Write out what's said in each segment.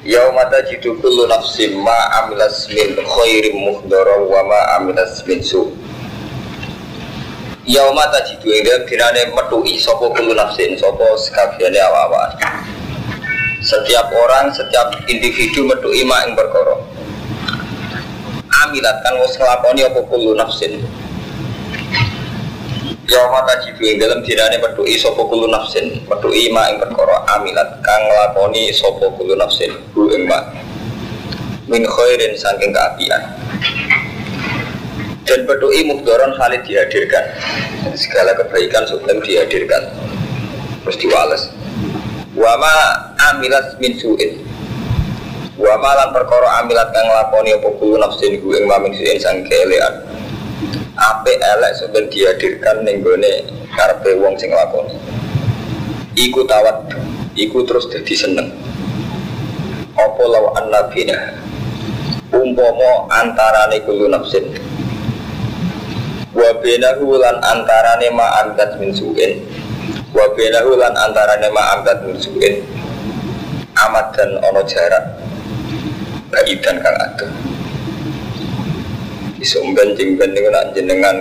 Yauma tajidu kullu nafsin ma amilas min khairin muhdara wa ma amilas min su. Yauma tajidu ing dalem dinane metuki sapa kullu nafsin sapa sekabehane awak-awak. Setiap orang, setiap individu metuki ma ing perkara. Amilat kan wis apa kullu nafsin. Yauma tajidu ing dalem dinane metuki sapa kullu nafsin, metuki ma ing perkara amilat kang nglakoni sapa kullu nafsin ing ma min khairin saking keapian. Dan metuki muhdoron kali dihadirkan. Segala kebaikan sebelum dihadirkan. Terus diwales. Wa ma amilat min su'in. Wa ma lan perkara amilat kang nglakoni apa kullu nafsin ing ma min su'in saking keelean ape elek sampeyan dihadirkan ning gone karepe wong sing lakoni. Iku tawat, iku terus dadi seneng. Apa law annabina umpama antarane kulo nafsin. Wa bainahu lan antarane ma amdat min su'in. Wa bainahu lan antarane ma amdat min su'in. Amat dan ono jarak. Baidan kang adoh isumben jengben niku nak jenengan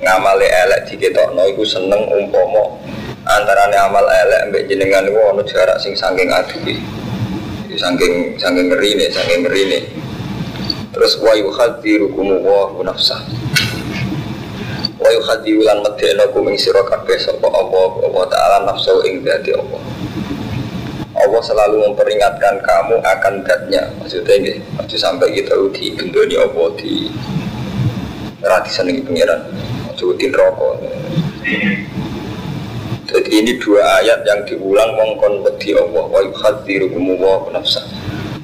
ngamale elek diketokno iku seneng umpama antarane amal elek mbek jenengan niku ana jarak sing saking aduhi saking saking ngerine saking ngerine. Terus wa yuhadzirukum wa nafsah. Wa yuhadziru lan medheno kum ing sira kabeh sapa Allah Allah taala nafsu ing dadi Allah. Allah selalu memperingatkan kamu akan datnya. Maksudnya ini maksud sampai kita di bendoni Allah di rati senengi pengiran sebutin rokok jadi ini dua ayat yang diulang mongkon wedi Allah. Wa yuhadzirukum wa nafsa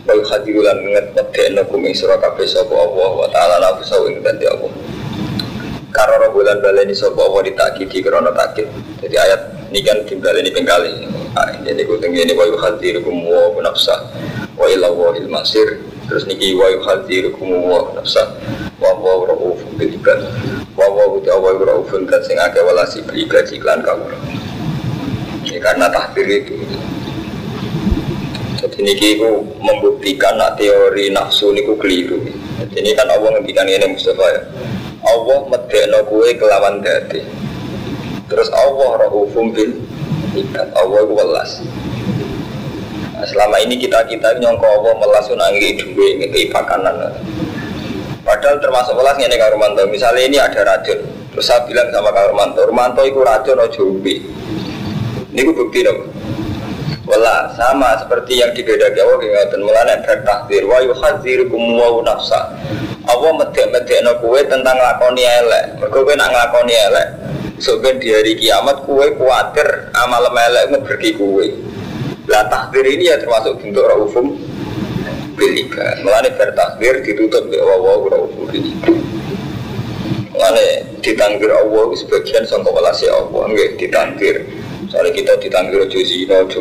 wa yuhadziru lan nget medekno kum ing sira kabeh sapa Allah wa taala nafsa ing dadi Allah. Karena bulan baleni sapa Allah ditakidi karena takid jadi ayat ini kan dimbaleni pengkali. Ini kutung ini wa yuhadzirukum wa nafsa wa ila wahil masir terus niki wa yuhadzirukum wa nafsa wa wa raufun bil ibad wa wa uti wa raufun kan sing akeh walasi bil ibad iklan kawula. Ini karena tahdir itu. Jadi niki ku membuktikan nak teori nafsu niku keliru. Jadi ini kan Allah ngendikan ini Mustafa ya. Allah medekno kue kelawan dadi. Terus Allah raufun bil Allah ku welas Nah, selama ini kita kita nyongko Allah melas nangi duwe ngekei pakanan. Padahal termasuk welas ngene Kak Romanto. Misalnya ini ada racun, terus saya bilang sama Kak Romanto, Romanto itu racun ojo ubi. Ini gue bukti dong. Wala sama seperti yang dibedakan Allah dengan mulane bertakdir wa yuhadzirukum wa nafsa. Allah medek-medekno kowe tentang lakoni elek. Mergo kowe nak nglakoni elek, sok di hari kiamat kowe kuatir amal elek ngeberki kowe. Lah takdir ini ya termasuk bentuk raufum bil ibad. Mulane bertakdir ditutup di Allah raufum ibad. Mulane ditangdir Allah sebagian sangka welase Allah nggih ditangdir. Soalnya kita ditangdir ojo zina, ojo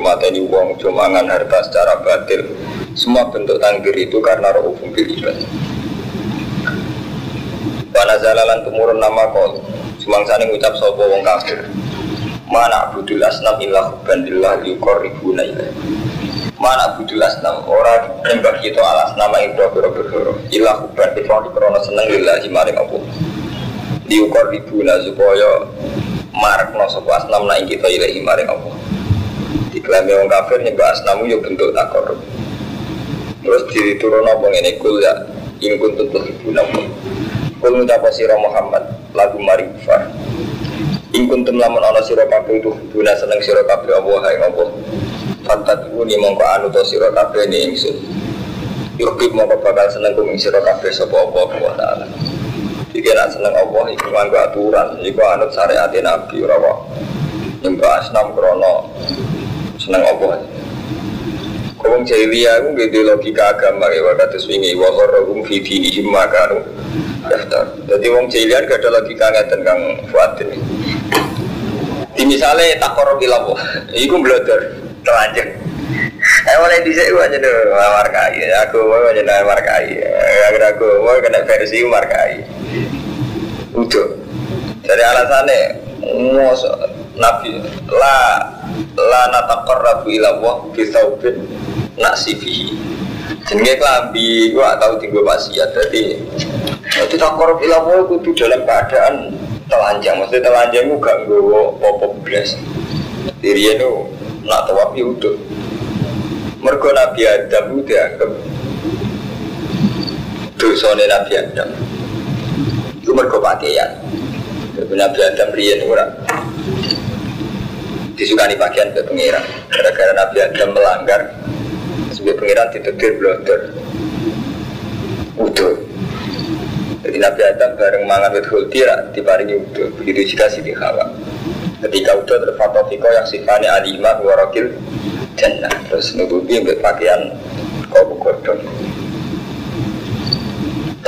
wong, ojo mangan harta secara batil. Semua bentuk tangdir itu karena raufum. Wana zalalan tumurun nama kol Semangsane ngucap sapa wong kafir Mana abudul asnam illa hubban lillah yuqarribuna ilaih Mana abudul asnam ora nembak kita alas nama itu berhoro Illa hubban kecuali krono seneng lillah maring Allah. Yuqarribuna supaya marekno sapa asnam naik kita ilahi maring Allah. Diklaimi wong kafir nyembah asnamu yo bentuk takor Terus diturun apa ngene kul ya in kuntum tuhibbuna Allah Kul ngucapa Muhammad lagu mari kufar In kuntum lamun ana sira kabeh itu guna seneng sira kabeh Allah hai Allah Fantatuni mongko anu to sira kabeh ni ingsun. Yukib mongko bakal seneng kum sira kabeh sapa Allah wa taala Jika nak seneng Allah iku nganggo aturan iku anut syariat Nabi ora wae Nyembah asnam krono seneng Allah Wong jahiliyah aku gitu logika agama ya kata swingi wa gharrahum fi dinihim ma kanu daftar. Jadi wong jahiliyah gak ada logika ngeten Kang Fuad. Di misalnya tak korup ilah iku belajar telanjang. Eh mulai di sini aja dulu markai. Aku mau aja nih markai. Agar aku mau kena versi markai. Udah. Dari alasannya, musuh Nabi la la nataqarrabu ila Allah bi thawbin nasifihi. Jenenge klambi gua tahu tinggal maksiat. Jadi itu taqarrab ila Allah kudu dalam keadaan telanjang. Maksudnya telanjang itu gak nggawa apa. Dirinya itu nak tawaf ya udah. Mergo Nabi Adam itu dianggap dosane Nabi Adam. Itu mergo pakaian. Nabi Adam riyen ora disukani pakaian ke pengiran gara-gara Nabi Adam melanggar sebagai pengiran ditetir blonder udah jadi Nabi Adam bareng mangan wit hulti diparingi udah begitu juga Siti Hawa. Ketika udah terfatofiko yang sifatnya alimah warokil jannah. Terus nutupi ambil pakaian kau kodong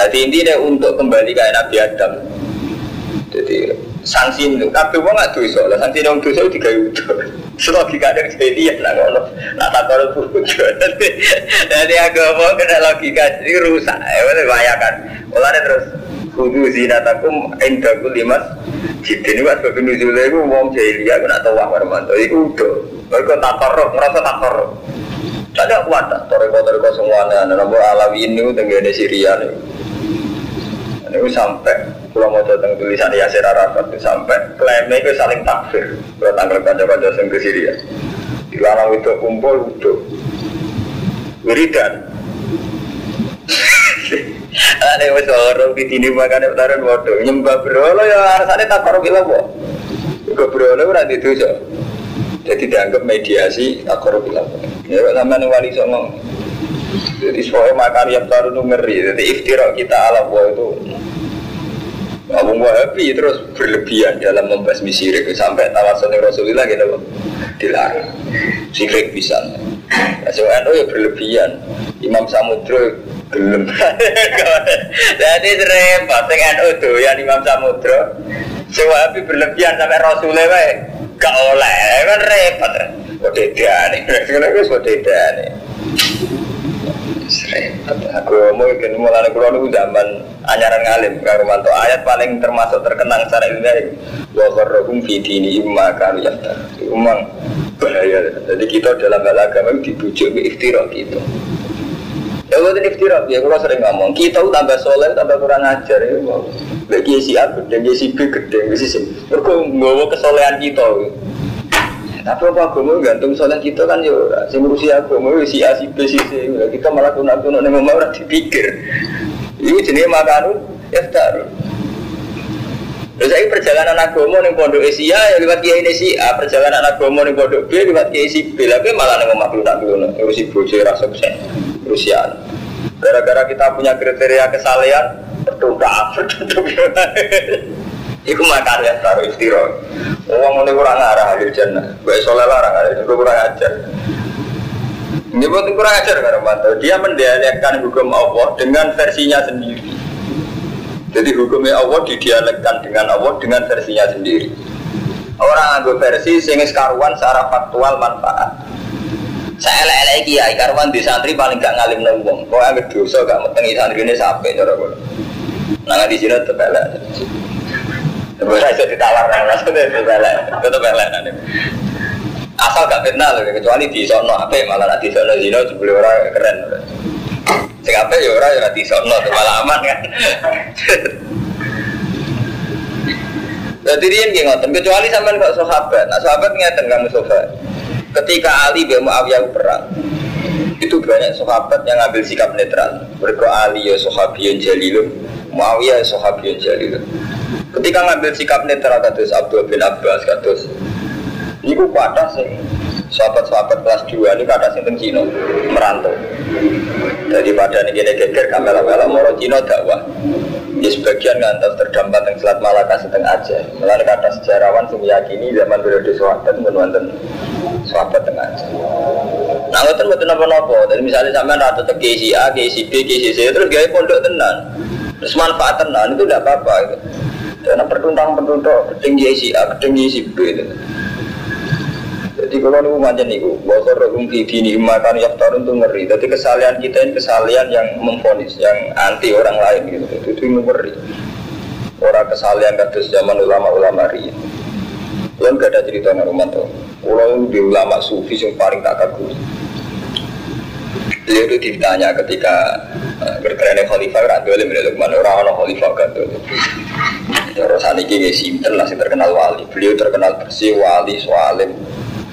jadi intinya untuk kembali ke Nabi Adam. Jadi sanksi itu tapi wong nggak tuh soalnya sanksi yang tuh soalnya tiga itu selagi kadang jadi ya nak ngono. Nak tak kalau buku jadi agama kena logika jadi rusak. Ya betul bayangkan mulanya terus kudu zinatakum indaku limas jadi ini waktu babi nuzulnya itu wong jahiliyah aku nak tahu wah mantu. Itu udah mereka tak korup merasa tak korup jadi aku ada toriko-toriko semuanya nama alawi ini tenggene Syria nih ini sampai kalau mau datang tulisan Yasir Arafat itu sampai klaimnya itu saling takfir. Kalau tanggal kanca-kanca yang ke Syria dilarang itu kumpul itu wiridan. Ada yang orang di sini makan utaran bodoh nyembah berolo ya alasannya tak korup bilang kok. Juga berolo berarti itu jadi dianggap mediasi tak korup bilang ya sama wali ngomong. Jadi soalnya makan yang baru ngeri. Jadi iftirah kita ala itu Abu Wahabi terus berlebihan dalam membasmi syirik sampai tawasul Rasulullah gitu dilarang syirik bisa. Nah, so, NU ya berlebihan. Imam Samudra gelem. Jadi repot sing NU yang Imam Samudra. Sing Wahabi berlebihan sampai Rasulullah wae gak oleh kan repot. Wadedane, ngono wis wadedane. Aku mau ikan mulai kulo nu zaman anyaran ngalim karo mantu ayat paling termasuk terkenang secara ilmiah wa qarrahum fi dini imma kanu. Umang bahaya. Jadi kita dalam hal agama dibujuk ke iftira gitu. Ya buat iftira ya kalau sering ngomong kita tambah soleh tambah kurang ajar ya mau. Bagi si A gede, si B gede, si C. Mereka nggawa kesolehan kita. Tapi apa agama gantung soalnya kita kan ya sing ngurusi agama si A si B si C kita malah kuna kuna nih mau orang dipikir. Ini jenis makan ya taruh. Terus saya perjalanan agama nih pondok Asia ya lewat kiai si A perjalanan agama nih pondok B lewat kiai si B tapi malah nih mau nak kuna ngurusi bojo rasa sukses ngurusian. Gara-gara kita punya kriteria kesalehan berdoa berdoa Iku makan ya taruh istirahat. Uang ini kurang arah ahli jannah. Gue soleh larang ahli gue kurang ajar. Ini buat kurang ajar karena mantu. Dia mendialekkan hukum Allah dengan versinya sendiri. Jadi hukumnya Allah didialekkan dengan Allah dengan versinya sendiri. Orang ambil versi sehingga sekaruan secara faktual manfaat. Saya elek-elek kiai karuan di santri paling gak ngalim nembong. Kau ambil dosa gak metengi santri ini sampai cara. Nah di sini tetap elek. Itu ditawar maksudnya elek, tetap elek. Asal gak kenal kecuali di sono apa malah nanti sono zino jebule orang keren. Sing apa ya ora ya di sono malah aman kan. Jadi dia nggak ngotot, kecuali sampean kok sahabat. Nah sahabat ngeten kamu sahabat. Ketika Ali bin Muawiyah perang, itu banyak sahabat yang ngambil sikap netral. Mereka Ali ya sahabiyun jalilun, Muawiyah ya sahabiyun jalilun. Ketika ngambil sikap netral kados Abdul bin Abbas kados Iku kata sih sahabat-sahabat kelas 2 ini kata sing teng Cina merantau. Daripada gini geger kamera-kamera moro Cina dakwah. Ya sebagian ngantos terdampak yang Selat Malaka seteng aja. Melalui kata sejarawan yang meyakini zaman periode sahabat menonton sahabat tengah aja. Nah, ngoten mboten napa-napa. Jadi misalnya sampean rata ke KC A, KC B, KC C, terus gawe pondok tenan. Terus manfaat tenan itu tidak apa-apa itu. Karena pertuntang-pertuntuk ketinggi si A, ketinggi si B itu. Jadi kalau nunggu macam niku, bahwa rohum ini makan yang turun tuh ngeri. Jadi kesalahan kita ini kesalahan yang memfonis, yang anti orang lain gitu. Itu, itu ngeri. Orang kesalahan kados zaman ulama-ulama ri. Belum gak ada cerita nang rumah tuh. Kalau di ulama sufi yang paling tak kagum. Beliau itu ditanya ketika uh, berkerennya khalifah Ratu Alim mana orang-orang khalifah kan tuh. Terus saat ini simpen lah terkenal wali. Beliau terkenal bersih wali soalim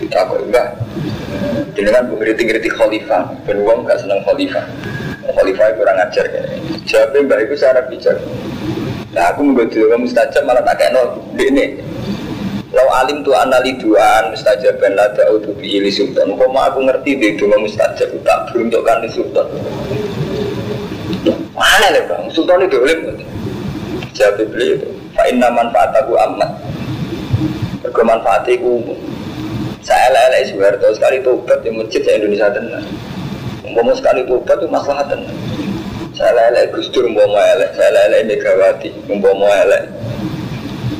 kita kok enggak dengan kritik-kritik khalifah dan uang gak senang khalifah khalifah kurang ajar kayak jawabnya mbak itu secara bijak. Nah aku menggoda kamu mustajab malah tak kayak nol ini Lau alim tu anali duaan mustajab ben la ta'udu bi ili sultan mau aku ngerti di dua mustajab Tak beruntukkan di sultan Mana nih bang? Sultan itu boleh Jawab beliau itu Fa'inna manfaataku amat Berkemanfaatiku umum saya lele Soeharto sekali tobat di masjid saya Indonesia tenang. Umpama sekali tobat itu masalah tenang. Saya lele Gus Dur umpama elek, saya lele Megawati umpama elek.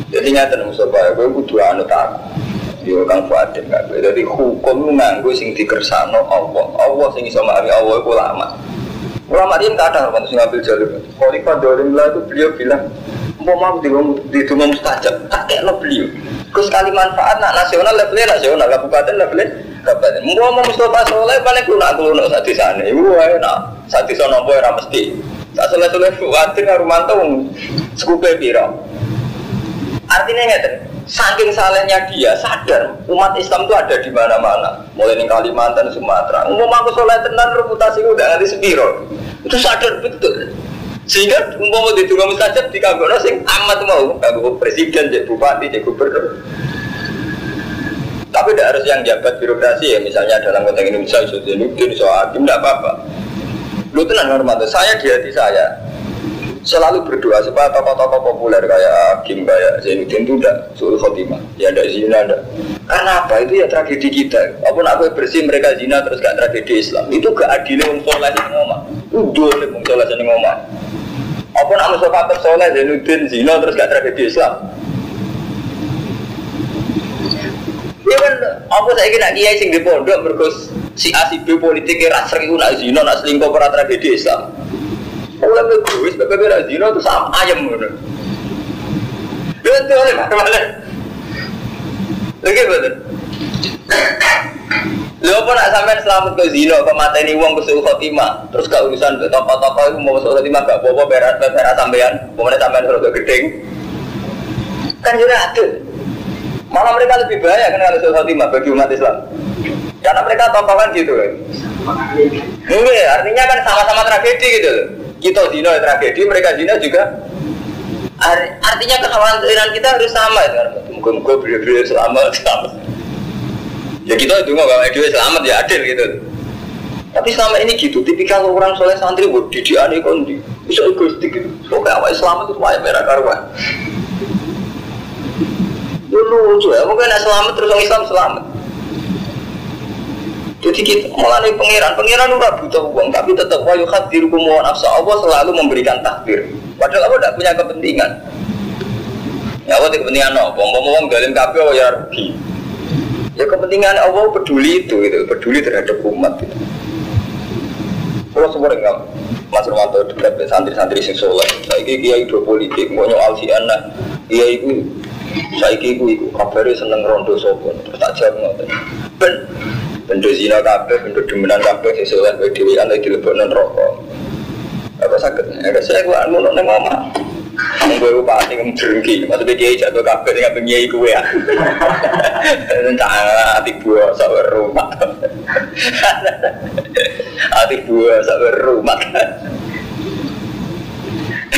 Jadi nyata nih Mustafa, gue kudu anu tak. Yo kang Fadil nggak gue. Jadi hukum lu nganggo sing dikersano Allah. Allah sing iso mari Allah itu lama. Ulama dia nggak ada waktu ngambil jalur. Khalifah Dolimlah itu beliau bilang, mau mau di di mustajab, tak lo beliau. Terus kali manfaat nak nasional levelnya nasional, kabupaten levelnya kabupaten. Mau mau Mustafa Soleh paling kuno kuno saat di sana. Ibu ayo nak saat di sana boy ramesti. Tak soleh soleh khawatir ngarumanto sekupe biro. Artinya ngerti, saking salehnya dia sadar umat Islam itu ada di mana-mana, mulai di Kalimantan, Sumatera. Mau aku soleh tenan reputasi udah nanti sepiro. Itu sadar betul. Sehingga umpama di tunggu mustajab di kanggo sing amat mau kanggo presiden, jadi bupati, jadi gubernur. Tapi tidak harus yang jabat birokrasi ya, misalnya dalam konteks misalnya sudah nudin, soal hakim, tidak apa-apa. Lu tenang hormat, saya di hati saya selalu berdoa supaya tokoh-tokoh populer kayak Hakim, kayak Zainuddin itu tidak suruh khotimah. Ya tidak zina, tidak. Karena apa? Itu ya tragedi kita. Apa pun aku bersih mereka zina terus gak tragedi Islam. Itu gak adil untuk soleh ini ngomong. Itu dua untuk soleh ini ngomong. Apa nak Mustafa Soleh Zainuddin zina terus gak tragedi Islam? Ya kan, apa saya kira kiai sing di pondok berkus si A si B politik era sering zina nak selingkuh para tragedi Islam. Mulai begus, bebek bebek zina itu sama ayam ngono. Betul oleh mana? Lagi betul. Lho apa nak sampean selamat ke zina, ke mata ini uang ke khotimah, terus gak urusan ke toko-toko itu mau suruh khotimah gak bawa berat berat sampean, mau sampean suruh ke gedeng, kan juga ada. Malah mereka lebih bahaya kan kalau suruh khotimah bagi umat Islam, karena mereka tokoh kan gitu kan. Mungkin artinya kan sama-sama tragedi gitu loh. Kita zina tragedi, mereka zina juga Artinya kekhawatiran kita harus sama ya. Mungkin-mungkin beliau-beliau selamat, selamat. Ya kita itu nggak kalau dia selamat ya adil gitu. Tapi selama ini gitu, tipikal orang soleh santri buat aneh kondi, bisa egoistik gitu. Pokoknya awal selamat itu wajib merah karuan. Lu lucu ya, mungkin selamat terus orang Islam selamat. Jadi kita malah nih pangeran, pangeran udah butuh uang, tapi tetap wayu hadir kumuan nafsa Allah selalu memberikan takdir. Padahal Allah tidak punya kepentingan. Ya Allah kepentingan apa? Ngomong-ngomong dalam kabel ya rugi. Ya kepentingan Allah peduli itu, gitu, peduli terhadap umat itu. Kalau semua enggak Mas Romanto dekat santri-santri sing. Saya ini kiai dua politik, mau nyual si anak. Kiai itu, saya ini itu kabarnya seneng rondo sopon. Tak jawab ngoten. Ben, bendo zina kafe, bendo demenan kafe, si soleh berdiri, anda dilebokkan rokok. Apa sakit? Ya, saya gua anu neng ngomong. Gue bupati ngejengki, maksudnya kiai jatuh kabel dengan pengiai gue ya. Entah hati buah sampai rumah. Hati buah sampai rumah.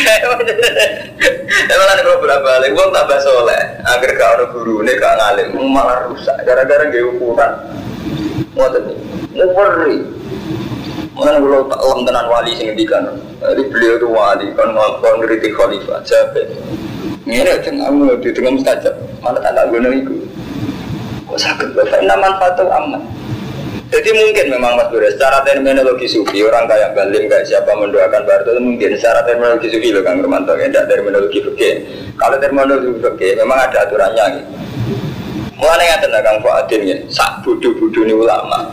Emang ada beberapa balik, gue tambah soleh. Agar ada guru ini gak ngalim, malah rusak. Gara-gara gak ukuran. Mau mau perih. Mana kalau tak lem tenan wali sing ngendikan. Jadi beliau itu wali kan ngomong ngritik khalifah Jabir. Ngira jangan kamu di tengah mustajab. Mana tak guna itu. Kok sakit bapak nama manfaat aman. Jadi mungkin memang Mas Bure, secara terminologi sufi orang kayak Balim kayak siapa mendoakan Barto itu mungkin secara terminologi sufi loh Kang Romanto, ya tidak terminologi fikih. Kalau terminologi fikih memang ada aturannya gitu. Mulai nggak tenang Kang Fuadin ya, sak budu-budu ini ulama.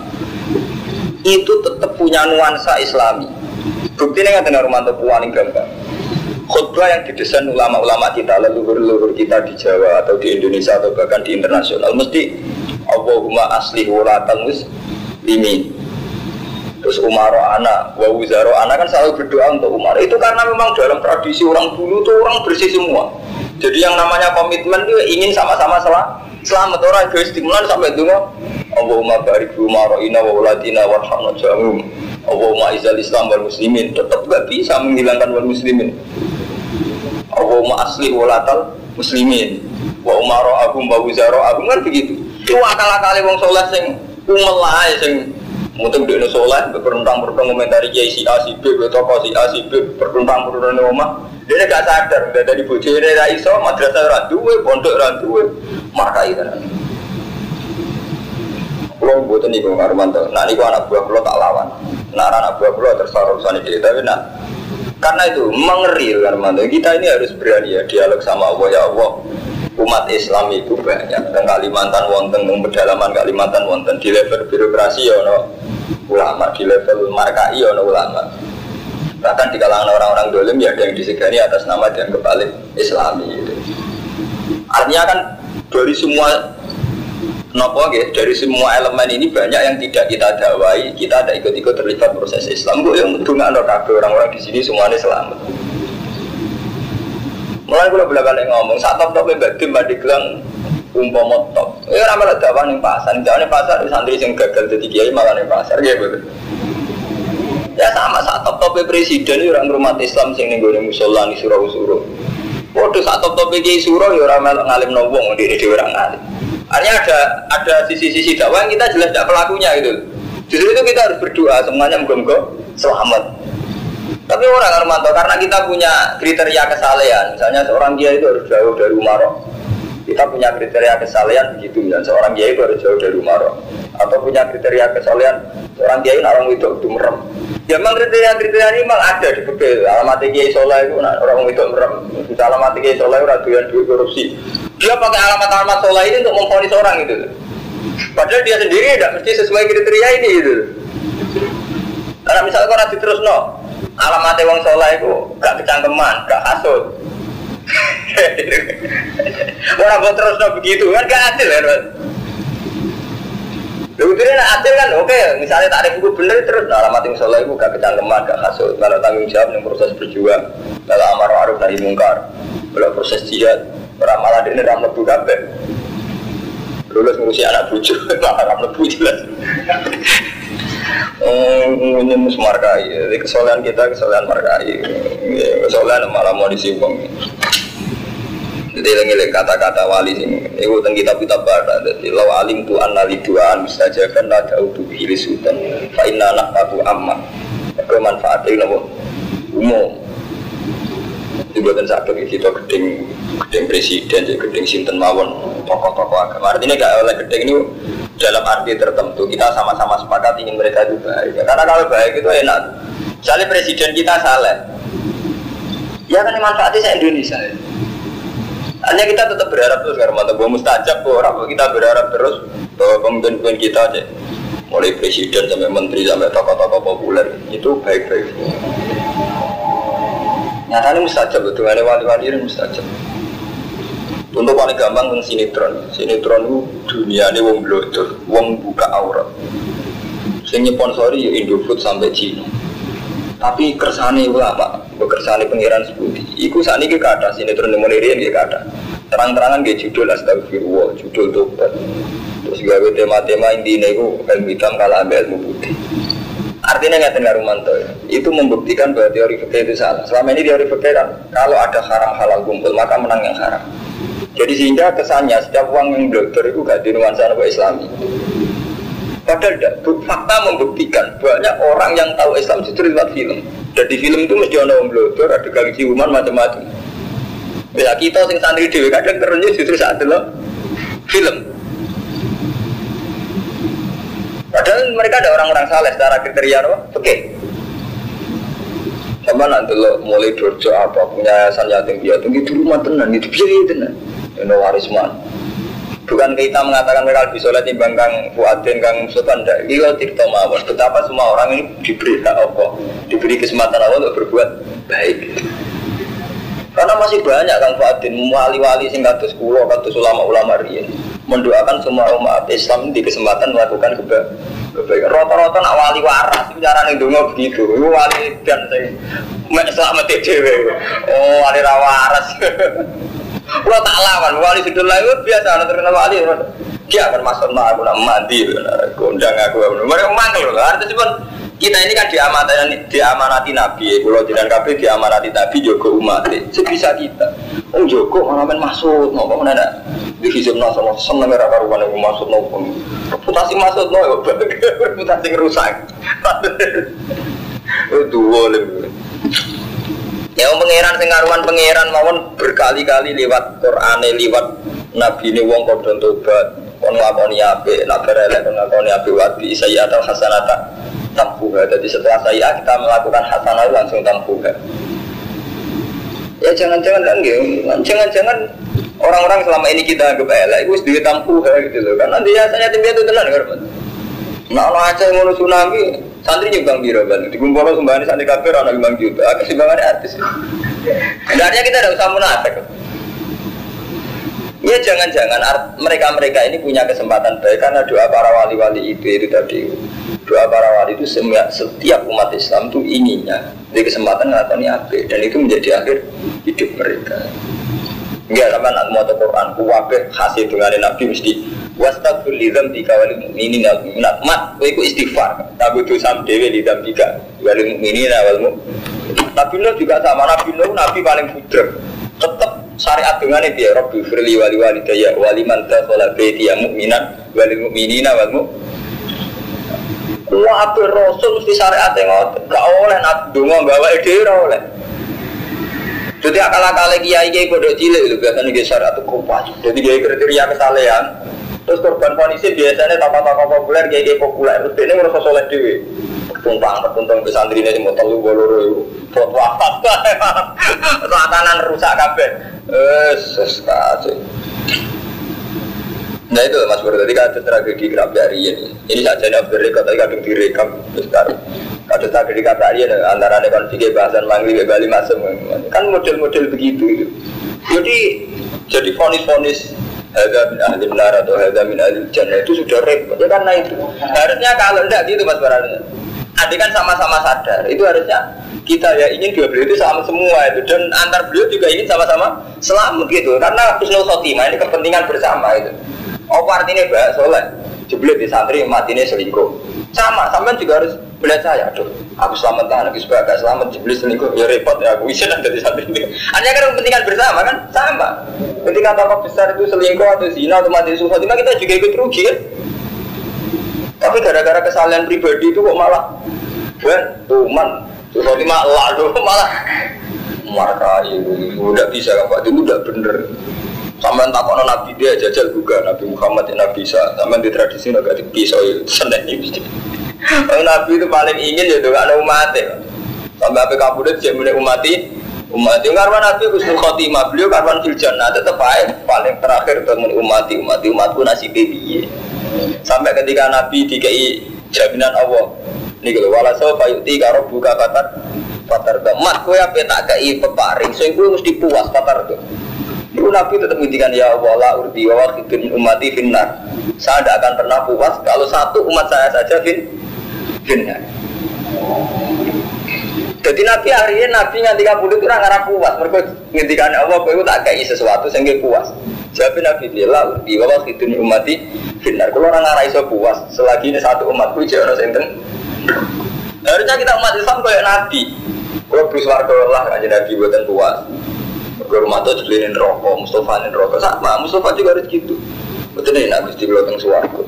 Itu tetap punya nuansa Islami. Bukti ini nggak tenang Romanto puaning gambar. Khutbah yang didesain ulama-ulama kita, leluhur-leluhur kita di Jawa atau di Indonesia atau bahkan di internasional mesti Allahumma asli walatal muslimin terus Umaro anak, wa Wuzaro anak kan selalu berdoa untuk Umar. Itu karena memang dalam tradisi orang dulu tuh orang bersih semua. Jadi yang namanya komitmen itu ingin sama-sama selamat selamat orang egois stimulan sampai dulu Allahumma barik Umaro ina wa uladina warhamna jamum Allahumma izal islam wal muslimin. Tetap gak bisa menghilangkan wal muslimin. Allahumma asli walatal muslimin. Wa umaro agum wa Wuzaro agum kan begitu. Itu akal-akali wong soleh sing umel lah sing mungkin dia soleh berperintang berperintang komentari kiai si A si B toko si A si B berperintang berperintang rumah dia gak sadar udah dari bojo ini iso madrasah ra duwe pondok ra duwe markai kan Kulo mboten niku Armanto. Nah niku anak buah kulo tak lawan. Nah anak buah kulo terus urusan iki tapi nah karena itu mengeri Armanto. Kita ini harus berani ya dialog sama Allah ya Allah umat Islam itu banyak dan Kalimantan wonten dan pedalaman Kalimantan wonten di level birokrasi ya ulama di level markai ya ulama bahkan di kalangan orang-orang dolim ya yang disegani atas nama dan kebalik Islami gitu. artinya kan dari semua nopo gitu, dari semua elemen ini banyak yang tidak kita dawai kita ada ikut-ikut terlibat proses Islam gue yang mendengar orang-orang di sini semuanya selamat Mulai kalau bolak balik ngomong, saat top top mbak tim mbak digelang umpama top. Ya ramai lah dakwah nih pasar, nih pasar santri yang gagal jadi kiai malah nih pasar, ya betul. Ya sama saat top top presiden ya orang rumah Islam sing nih gue musola nih surau surau. Waduh saat top top kiai surau ya ramai ngalim nobong di di orang ngalim. Artinya ada ada sisi-sisi dakwah kita jelas tidak pelakunya gitu. Justru itu kita harus berdoa semuanya moga-moga selamat. Tapi orang Armanto karena kita punya kriteria kesalehan, misalnya seorang dia itu harus jauh dari Umaro. Kita punya kriteria kesalehan begitu, misalnya seorang dia itu harus jauh dari Umaro. Atau punya kriteria kesalehan, seorang dia itu orang itu merem. Ya memang kriteria-kriteria ini memang ada di fikih. Alamat kiai soleh itu orang itu merem. Bisa alamat kiai soleh itu raduan duit korupsi. Dia pakai alamat-alamat soleh ini untuk memfonis orang itu. Padahal dia sendiri tidak mesti sesuai kriteria ini itu. Karena misalnya kalau terus no, alamat wong soleh itu gak kecangkeman, gak hasut. Orang mau terus no begitu kan gak adil kan, Mas. Lalu itu nak adil kan, oke, misalnya tarif itu bener terus, nah, alamat yang soleh itu gak kecangkeman, gak hasut, kalau tanggung jawab yang proses berjuang, kalau amar ma'ruf nahi mungkar, kalau proses jihad, orang malah ini ramah lebu kabeh. Lulus ngurusi anak bucu, malah ramah lebu jelas. ini mus markai jadi kesolehan kita kesolehan markai kesolehan malah mau disimpang jadi lagi kata-kata wali sing itu tentang kitab kitab barat jadi law alim tu anna liduan bisa jaga la jauh tu bihi sultan. Fa inna aku aman kemanfaatnya nopo umum. Dibuatan satu kita gedeng gedeng presiden jadi gedeng sinten mawon tokoh-tokoh agama. Artinya gak oleh gedeng ini dalam arti tertentu kita sama-sama sepakat ingin mereka itu baik. Karena kalau baik itu enak. Misalnya presiden kita salah ya kan manfaatnya saya Indonesia. ya. Hanya kita tetap berharap terus karena mata gue mustajab orang kita berharap terus bahwa pemimpin-pemimpin kita aja mulai presiden sampai menteri sampai tokoh-tokoh populer itu baik-baik nyatanya mustajab betul ada wali-wali ini mustajab untuk paling gampang tentang sinetron. Sinetron itu dunia ini wong blotor, wong buka aurat. Sing nyponsori ya Indofood sampai Cina. Tapi kersane ulama, kersane pengiran sebuti. Iku saat ini kata sinetron yang mulai dia kata. Terang-terangan dia judul astagfirullah, judul tobat. Terus gawe tema-tema intinya itu ilmu hitam kalah ambil ilmu putih. Artinya nggak dengar Rumanto ya. Itu membuktikan bahwa teori fikih itu salah. Selama ini teori fikih kan kalau ada haram halal kumpul maka menang yang haram. Jadi sehingga kesannya setiap uang yang dokter itu gak di nuansa Islami. Padahal tidak, fakta membuktikan banyak orang yang tahu Islam justru lewat film. Dan di film itu mesti ada orang dokter, ada gangsi umat macam-macam. Ya kita sing santri dewi kadang terenyuh justru saat itu film. Padahal mereka ada orang-orang saleh secara kriteria apa? Oke. Sama nanti lo mulai dorjo apa punya yayasan yatim piatu itu rumah tenan itu biaya tenan. Ini warisman. Bukan kita mengatakan mereka lebih soleh timbang Kang Fuadin, Kang Mustafa Ndak. Ini kalau tidak mawon. Betapa semua orang ini diberi hak Allah Diberi kesempatan Allah untuk berbuat baik. Karena masih banyak Kang Fuadin Wali-wali sing kados kula, kados ulama-ulama riyen. Mendoakan semua umat Islam di kesempatan melakukan kebaikan. Rata-rata nak wali waras Cara nih dungo begitu. Itu wali dan saya Mek selamat Oh wali rawaras Kalau tak lawan, wali sudah itu biasa, anak terkenal wali. Dia akan masuk mah aku nak mandi, gondang aku. Mereka mangkel loh. Artinya cuma kita ini kan diamanati, diamanati Nabi. Kalau jangan kabeh diamanati Nabi Joko umat. Sebisa kita. Oh Joko mana main masuk, mau mana ada? Di hisab nasa seneng era karuan yang masuk mau reputasi masuk mau reputasi rusak. Itu boleh. Ya pangeran sing karuan pangeran mawon berkali-kali lewat Quran lewat Nabi ini wong kodon tobat kon ngakoni apik nak berelek kon ngakoni apik wati saya atau hasanata tampuha. Jadi setelah saya kita melakukan hasanah langsung tampuha. Ya jangan-jangan kan jangan-jangan orang-orang selama ini kita anggap elek itu sedikit tampuha gitu loh. Nanti biasanya tim itu tenan kan Nah, ono aja ngono tsunami, santri nyumbang biro kan. Di kumpul sumbangane santri kafir ana nyumbang juta, akeh sumbangannya artis. Sebenarnya kita tidak usah munafik. Ya jangan-jangan mereka-mereka ini punya kesempatan baik karena doa para wali-wali itu itu tadi doa para wali itu setiap umat Islam itu inginnya di kesempatan ngelakoni apa dan itu menjadi akhir hidup mereka. Enggak sama nak mau Quran, kuwabe hasil dengan Nabi mesti wastagfir li dzambika wal mu'minina wal mu'minat. Mat kowe iku istighfar. Tapi dosa dhewe li dzambika wal mu'minina wal Nabi Nuh juga sama. Nabi Nuh Nabi paling budak tetap syariat dengan ini ya Rabbi firli wali wali daya wali manta sholat baiti ya mu'minan wal mu'minina wal mu'minat Wah, Rasul mesti syariat yang gak oleh nak dungo bawa ide oleh. Jadi akal-akal kiai kiai bodoh cilik itu biasanya dia syariat itu kupas. Jadi kiai kriteria kesalehan Terus korban polisi biasanya tokoh-tokoh populer, kayak populer. Terus ini merasa soleh dewi. Tumpang, tertuntung ke santri ini mau telu boloro itu. Foto apa? Tatanan rusak kabeh. Eh, seskasi. Nah itu Mas Bro, tadi ada tragedi Krabdari ini. Ini saja nih Abdul Rekam, tadi kadang direkam. Sekarang ada tragedi Krabdari antara nih konflik bahasan Mangli, Bali Masem. Kan model-model begitu. Jadi jadi fonis-fonis hadza min ahli nar atau hadza min ahli jannah itu sudah repot ya karena itu. Harusnya kalau tidak gitu mas Barana adik kan sama-sama sadar. Itu harusnya kita ya ingin dua beliau itu sama semua itu. Dan antar beliau juga ingin sama-sama selamat gitu. Karena husnul khotimah ini kepentingan bersama itu. Oh artinya bahas soleh jeblet di santri mati ini selingkuh. Sama sampean juga harus belajar saya aduh aku selamat tahan aku supaya agak selamat jeblet selingkuh. Ya repot ya aku bisa nanti di santri. Ini artinya kan kepentingan bersama kan? Sama. Ketika tampak besar itu selingkuh atau zina atau mati suhu kita juga ikut rugi kan? Tapi gara-gara kesalahan pribadi itu kok malah ben tuman. Suhu lalu malah marah itu udah bisa kan itu udah bener Sampai tak kono nabi dia jajal juga Nabi Muhammad yang nabi bisa. Sampai di tradisi nggak di pisau seneng ini. Nabi itu paling ingin ya dengan umat ya. Sampai apa kabudut dia mulai umati umat. Yang karwan nabi Husnul Khotimah beliau karwan fil jannah tetap baik paling terakhir temen umati umati umatku nasib piye. Sampai ketika nabi dikai jaminan Allah. Ini kalau walaso payuti karo buka patar patar mat kue apa tak kei peparing? Sehingga mesti puas patar tuh itu Nabi tetap menghentikan ya Allah la urdi wa wakhidun umati finnar. Saya tidak akan pernah puas kalau satu umat saya saja fin finnar. Jadi Nabi akhirnya Nabi nganti kabul itu orang puas. Mereka ngendikan ya Allah kau tak kayak sesuatu sehingga puas. Jawab Nabi bila urdi wa wakhidun umati finnar. Kalau orang ngarap iso puas, selagi ini satu umatku jangan senten. Harusnya kita umat Islam kayak Nabi. Kalau bersuara Allah aja Nabi buatan puas. Tuh jelirin rokok, Mustafa nih rokok sama, Mustafa juga harus gitu. Betul nih, nak gusti belakang suaraku.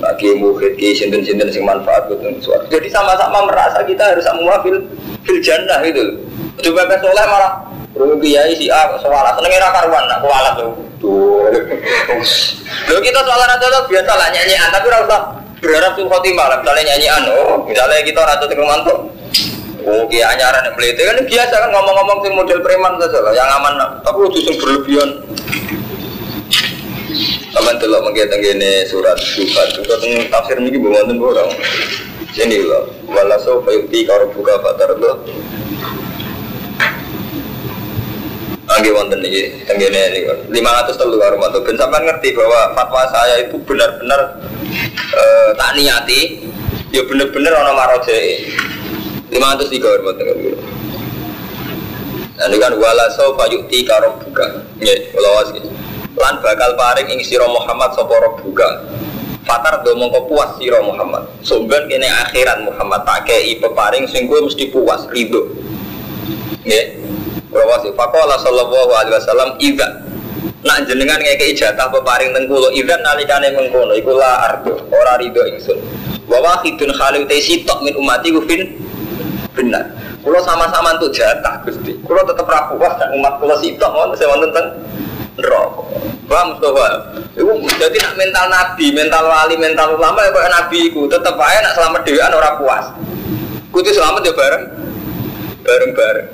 Lagi muhid, ki sinten sinten sing manfaat betul suara. Jadi sama-sama merasa kita harus semua fil fil jannah gitu. Coba ke soleh malah Rugi kiai si A soalan seneng era karuan nak kualat tuh. Tuh. Lo kita soalan aja tuh biasa lah nyanyian tapi rasa berharap suka khotimah lah misalnya nyanyian oh misalnya kita ratu tengah mantuk Oh, kia anyaran yang melete kan biasa kan ngomong-ngomong sing model preman saja lah, yang aman. Tapi udah sing berlebihan. Taman telok mengkiat gini surat surat surat tafsir ini bawa nonton orang. Sini loh, walaso fayuti karo buka patar lo. Angge wonten iki tenggene niku 500 telu karo mantu ben sampean ngerti bahwa fatwa saya itu benar-benar eh, tak niati ya bener-bener ana maroje. 500 tiga hormat dengan guru. Nah, dengan wala saufa yukti karo buka. Nggih, kula wasi. Lan bakal paring ing sira Muhammad sapa buka. Fatar do mongko puas sira Muhammad. Sumben kene akhirat Muhammad tak kei peparing sing kowe mesti puas ridho. Nggih. Kula wasi faqala sallallahu alaihi wasallam idza nak jenengan ngeke ijatah peparing teng kula idzan nalikane mengkono iku la ardo ora ridho ingsun. Wa wahidun khalil te sitok min umati kufin benar. Kalau sama-sama untuk jatah gusti. Kalau tetap rapuh dan umat kalau sitok mau saya mau tentang rokok. Paham Mustafa? Itu jadi nak mental nabi, mental wali, mental ulama ya kayak nabi itu tetap aja nak selamat dewan orang puas. Kudu selamat ya bareng, bareng bareng.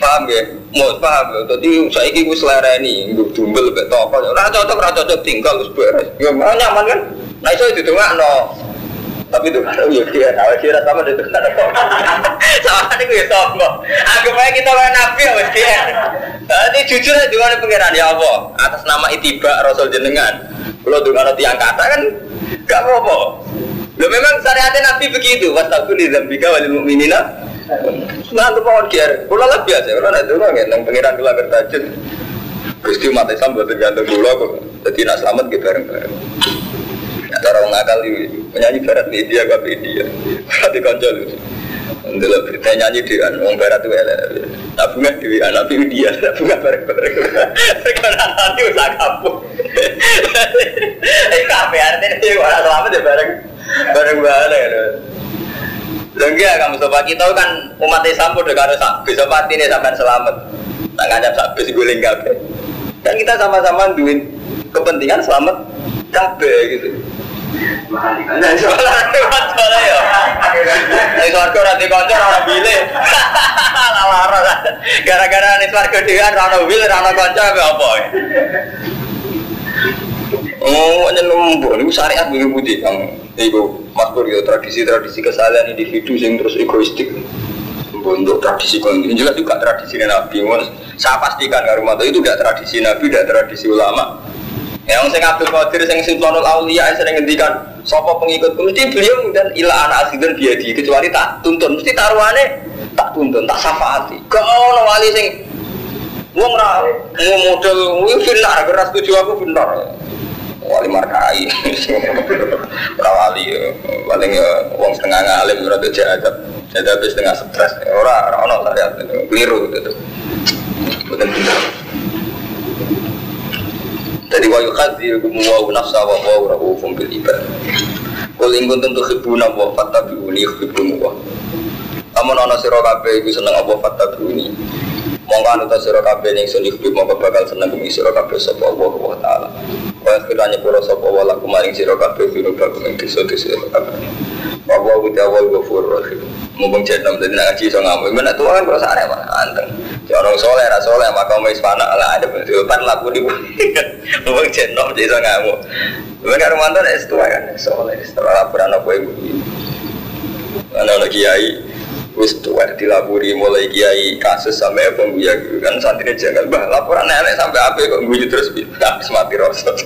Paham ya? Mau paham ya? Jadi saya ini gue ini, gue dumbel lebih toko. Nah cocok, nah cocok tinggal terus beres. Ya nyaman kan? Nah itu itu no. Tapi itu kan ya dia tahu dia sama itu kan sama gue ya sombong. Anggap aja kita orang nabi ya dia. Ini jujur aja dengan pengiran ya Allah atas nama itiba Rasul jenengan. Kalau dengan tiang kata kan gak apa-apa. Lo memang syariatnya nabi begitu. Wastaghfir li dzambika wal mu'minina. Nah, itu pohon kiar. Kalau lah biasa, kalau itu orang yang pengiran kula bertajud. Gusti umat Islam buat tergantung dulu kok. Jadi nak selamat gitu bareng-bareng. Cara orang akal itu penyanyi barat media gak media. Berarti konjol itu. Untuk berita nyanyi di kan, orang barat itu elek. Tabungan di anak media, tabungan bareng-bareng. Karena nanti usah kapuk. Eh kafe artinya dia orang selamat ya bareng bareng-bareng. Lengki ya kamu sobat kita kan umat Islam udah karo bisa pati nih sampai selamat. Tak ngajak sak bis guling kafe. Dan kita sama-sama duit kepentingan selamat kafe gitu. Nah, soalnya lewat soalnya ya. Nih suarga nanti konco rana bile. Lara Gara-gara nih suarga dia rana bile rana konco apa ya? Oh, hanya nombor. Ini syariat begini putih. Itu makbur ya tradisi-tradisi kesalahan individu yang terus egoistik. Untuk tradisi ini jelas juga tradisi Nabi. Saya pastikan rumah itu tidak tradisi Nabi, tidak tradisi ulama. Yang sing Abdul Qadir sing Sultanul Aulia sering ngendikan sapa pengikut mesti beliau dan ila anak asidan biadi kecuali tak tuntun mesti taruhane tak tuntun tak syafaati. Kau ono wali sing wong ra model wih benar keras tujuh aku benar. Wali markai, ora wali paling ya wong setengah ngalim ora jahat. Jahat setengah stres. Ora ora ono syariat keliru gitu. Bukan. Jadi wa yukadzirukum wa nafsa wa wa rahufum bil ibad. Kul ing kuntum tuhibbuna wa fattabi'uni yuhibbukum wa. Amun ana sira kabeh iku seneng apa fattabi'uni. Monggo anu ta sira kabeh ning sun yuhib monggo bakal seneng bumi sira kabeh sapa Allah wa taala. Wa kiranya pura sapa wa lakum maring sira kabeh finu bakum ing desa-desa kabeh. Wa wa wa ghafurur rahim. Mumpung jeneng dadi nak ngaji iso ngamuk. Menak tuwa kan perasaan ya anteng. Orang soleh, ra soleh, maka mau ispana lah ada depan laku di Mumpung jeneng iso ngamuk. Mereka Romanto es tua kan, soleh. Setelah laporan apa ibu. Anak kiai, wis tua dilapuri mulai kiai kasus sampai apa ya kan santri jangan bah laporan nenek sampai apa kok guyu terus habis mati rasa.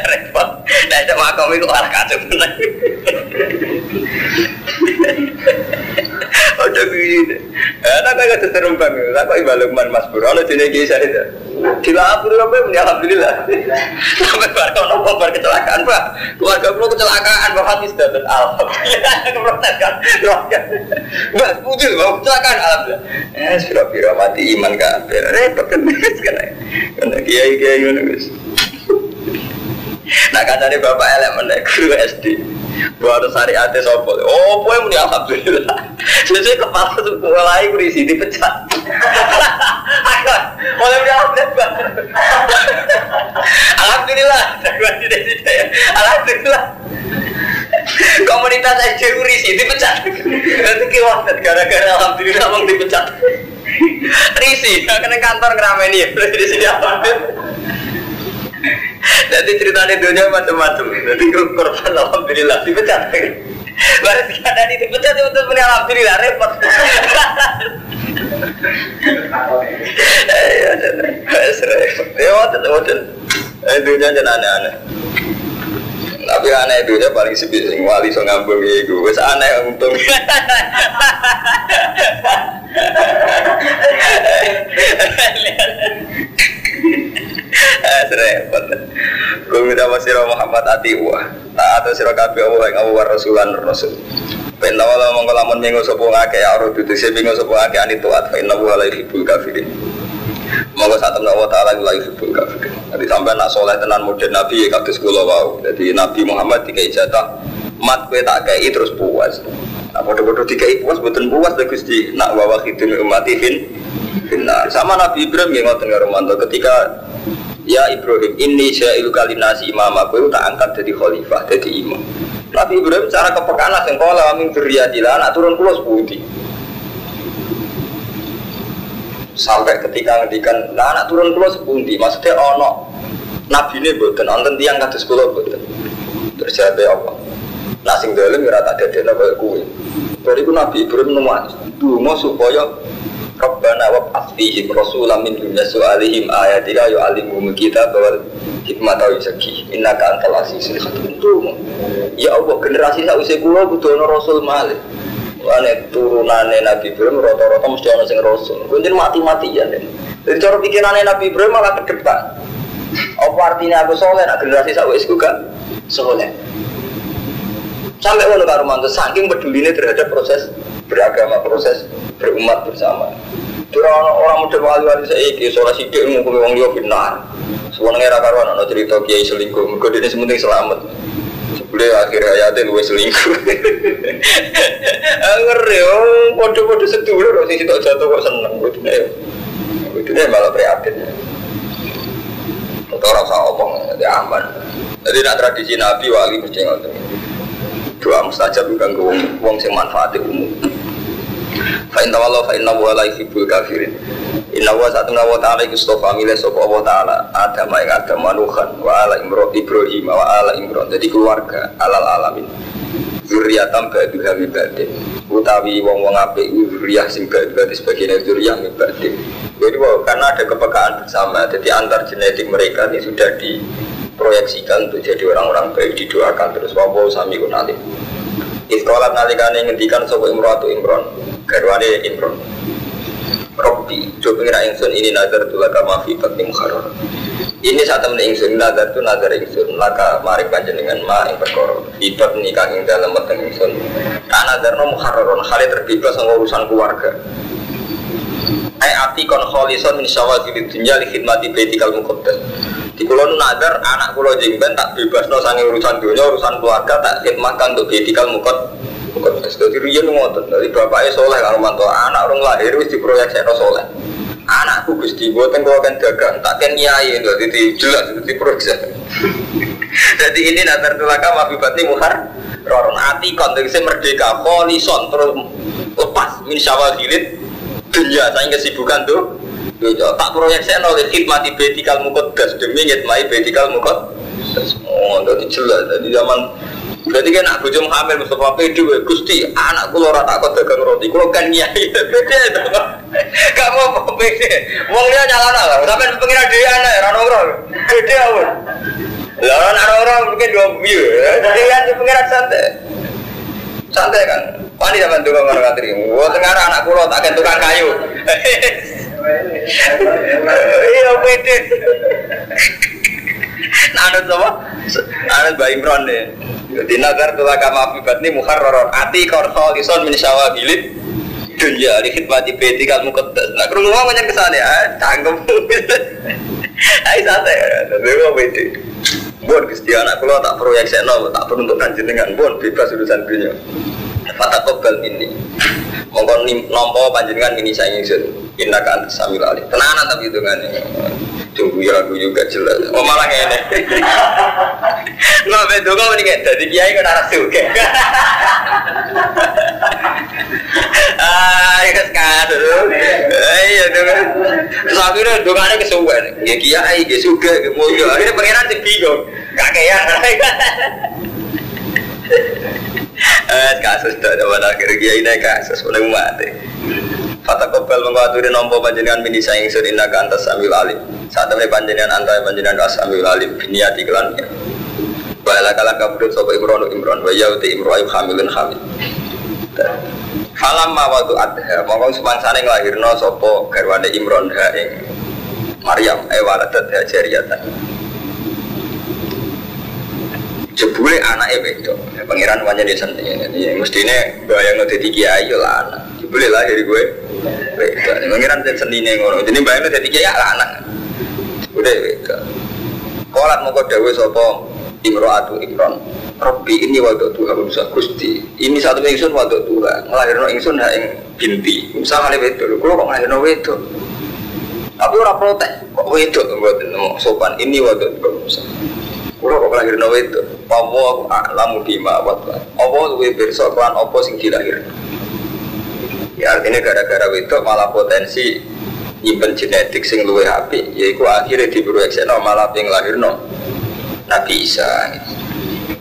Repot. Nah itu makam itu arah kacau benar Ojo gini, enak kan gak terumbang, aku ibadah lukman mas bro, ono jenis kisah itu. Dilapor sampai punya alhamdulillah. Sampai bar nopo bar kecelakaan pak, keluarga bro kecelakaan, pak Hafiz dan alhamdulillah keprotes kan, Mbak putih bang kecelakaan alhamdulillah. Eh sudah pira mati iman kan, repot kan, karena karena kiai kiai mana guys. Nah katanya bapak elek menek guru SD. Baru syariat sopo. Oh, poe muni alhamdulillah. Sesuai kepala tuh mulai berisi dipecat. Mulai udah alhamdulillah. Alhamdulillah. Alhamdulillah. Komunitas aja urisi dipecat. Nanti kiwatet gara-gara alhamdulillah mau dipecat. Risi, karena kantor ngerameni ya. Di sini alhamdulillah. Jadi ceritanya dunia macam-macam. Jadi korban alhamdulillah dipecat. Baru ada di dipecat untuk punya alhamdulillah repot. Ya, wadah, wadah. Eh, dunia jangan aneh-aneh. Tapi aneh dunia paling sepi sing wali so ngambung iku. Wis aneh untung. Repot. Gue minta masih Muhammad Atiwa. Tak atau sira kabeh Allah yang Allah Rasulan Rasul. Penna wala mongko lamun minggu sapa ngake ya dudu sing minggu sapa ngake ani tuat fa inna wa la kafirin. Monggo sak temen Allah taala la yuhibbul kafirin. Jadi sampai nak soleh tenan modern Nabi ya kados kula wau. Jadi Nabi Muhammad dikai jatah mat kowe tak kei terus puas. Nah, bodoh-bodoh dikai puas boten puas lha Gusti. Nak wa khidun ummati fin finnar. Sama Nabi Ibrahim yang ngoten karo mantu ketika Ya Ibrahim, ini saya ilu kali nasi imam aku tak angkat jadi khalifah, jadi imam. Nabi Ibrahim cara kepekaan lah sengkola amin berjadilah anak turun pulau sepuluh sampai ketika ngendikan nah anak turun pulau sepuluh maksudnya ono Nabi ini buatan nonton tiang kados pulau buatan terjadi apa? Nah dalam ya tak ada dana kayak kue dari itu Nabi Ibrahim nuwas mau supaya Rabbana wa asfihim rasulam min dunya su'alihim ayatika yu'alimuhum kita bahwa hikmah tahu segi inna ka antal azizul ya Allah generasi sausai kula kudu ana rasul malih Wane turunane Nabi Ibrahim rata-rata mesti ana sing rasul. Kuwi mati-matian. Jadi cara pikirannya Nabi Ibrahim malah ke depan. Apa artinya aku soleh, nak generasi sausai kan soleh. Sampai ngono karo mantu saking pedulinya terhadap proses beragama, proses berumat bersama. Orang orang muda wali wali saya iki soal sidik mungkin wong liya benar. Sebenarnya era karuan cerita kiai selingkuh, mergo dene sementing selamat. Sebelum akhir hayatnya luwe selingkuh. Ngeri, oh, podo-podo sedulur, sing sitok jatuh kok seneng, kudune. Kudune malah prihatin. Itu orang usah jadi aman. Jadi nak tradisi Nabi wali mesti ngoten. Doa mustajab ke wong wong sing manfaatnya umum. Fa inna wallahu fa inna wa la yuhibbul kafirin. Inna wa satu wa ta'ala iku stofa milih sapa Allah taala Adam ing Adam manuhan wa ala Imran Ibrahim wa ala Imran. Jadi keluarga alal alamin. Zuriatam ba'duha min ba'din. Utawi wong-wong apik zuriyah sing ba'duha sebagian zuriyah min ba'din. Jadi wow, karena ada kepekaan bersama, jadi antar genetik mereka ini sudah diproyeksikan untuk jadi orang-orang baik didoakan terus wawo sami kunalim. Iskolat nalikane ngendikan sapa Imratu Imron, garwane Imron. Robbi, coba ngira ingsun ini nazar tu laka mafi bakti mukharor. Ini saat temen ingsun nazar tu nazar ingsun laka mari panjenengan ma ing perkara. Ibat nikah ing dalam weteng ingsun. Nah nazar no mukharoron hal terbebas sama urusan keluarga. Ai ati kon kholison min syawazil dunya li khidmati baitikal muqaddas. Di kulo nu nazar anak kulo jengben tak bebas no sange urusan dunia urusan keluarga tak khidmatkan untuk baitikal muqaddas. Muqaddas. Jadi riyen ngoten. Dari bapaknya soleh karo mantu anak orang lahir wis diproyeksekno soleh. Anakku Gusti boten kula kan dagang, tak ken lho jadi jelas di proyek. Jadi ini nazar tulaka mabibati muhar roron ati kon merdeka kholison terus lepas min syawazilid dunia saya kesibukan tuh dunia tak proyek saya nol khidmati betikal mukodas demi ngitmai betikal mukodas oh jadi jelas jadi zaman Berarti kan aku cuma hamil Mustafa Pedi, Gusti, anakku lo rata kok dagang roti, kulo kan nyai, beda itu. Kamu apa beda? Wong dia nyala lah, sampai pengiran dia anak, rano ngrol, beda awal. Lah rano ngrol mungkin dua view, dia kan pengiran santai, santai kan. Wani zaman tukang orang ngatri, wah tengah anak kulo tak kan tukang kayu. Iya beda. Nah, ada sama, ada Mbak Imron deh. Jadi nazar tulah kama akibat ini mukharraron ati korso lison min syawabilit dunia di khidmati beti kamu ketes. Nah, kerungu mau banyak ke sana ya, cangkem. Ayo santai, tapi mau beti. Buat gusti anak kalau tak proyek seno, tak perlu untuk kanjeng dengan buat bebas urusan dunia. Fata kobal ini. Mongkon nompo panjenengan ini saya ingin Inna kan sambil alih. Tenanan tapi kan. Tunggu ya aku juga jelas. Oh malah ngene. Nggak betul kau ini kayak jadi kiai kan arah suka. Ah, ya kan Iya tuh. Terus akhirnya dongane kesuwen. Ya kiai ge suka ge mulya. Akhirnya pangeran sing bingung. Kakean. Eh kasus dah pada akhir kiai naik kasus mulai mati. Fata kobel mengkaturi nompo panjenengan mini saing sedina kantas sambil alim. Saat temen panjenengan antai panjenengan kas sambil alim biniati kelannya. Bala kala kabudut sopo imron imron wa yauti imro hamilun hamil. Falam ma waktu adha, mongkong semangsane nglahirno sopo garwane imron ha Maryam eh waladat ha jariyatan jebule anaknya wedok ya, pangeran wanya di sana ini mestinya bayang nanti tiga ayo lah anak jebule lahir gue. Wedok pangeran jadi sendiri ngono. Jadi bayang nanti tiga ya lah anak. Udah wedok kolat mau kau dewi sopo imroatu imron Robbi ini waktu Tuhan bisa gusti. Ini satu ingsun waktu Tuhan. Ngelahirno ingsun hak ing binti. Misalnya wedok. Kalau kok ngelahirno wedok? Tapi orang protes kok wedok buat sopan. Ini waktu Tuhan bisa Kulo kok lahir nawa itu, Allah alamu bima. Allah luwe pirsa kelan apa sing dilahir. Ya artinya gara-gara itu malah potensi nyimpen genetik sing luwe api, yaiku akhirnya diproyeksino malah ping lahirno Nabi Isa.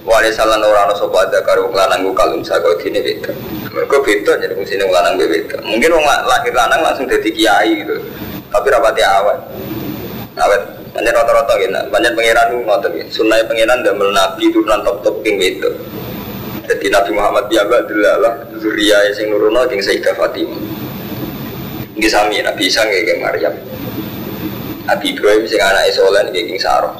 Wale salan ora ana sapa ada karo lanang ku kalung saka dine beda. Mergo beda jadi fungsine lanang beda. Mungkin wong lahir lanang langsung dadi kiai gitu. Tapi rapati awal. Awet banyak rata-rata gini, banyak pangeran ngotot gitu. Sunnah pangeran dan nabi turunan top-top king itu. Jadi Nabi Muhammad ya adalah Zuriya yang nuruno king Sayyidah Fatimah. Ini sami Nabi Isa kayak Maryam. Nabi Ibrahim sing anak Isolan king Sarah.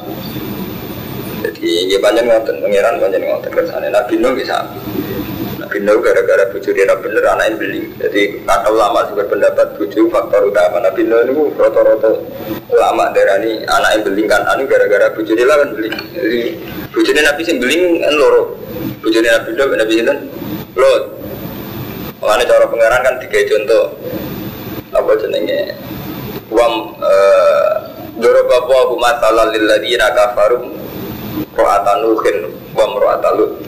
Jadi ini banyak ngotot pangeran banyak ngotot kersane Nabi Nuh bisa. Nabi Nuh gara-gara bujuk dia bener yang beli. Jadi kata ulama sih berpendapat bujuk faktor utama Nabi Nuh itu rata-rata ulama anak yang beli kan anu gara-gara bujuk dia kan beli. Jadi bujuknya Nabi sih beli kan loro. Bujuknya Nabi Nuh Nabi Sinten lot. Makanya cara pengarang kan tiga contoh. Apa jenenge? Wam Doro babu abu masalah lilladina kafarum ro'atanuhin wam ro'atalut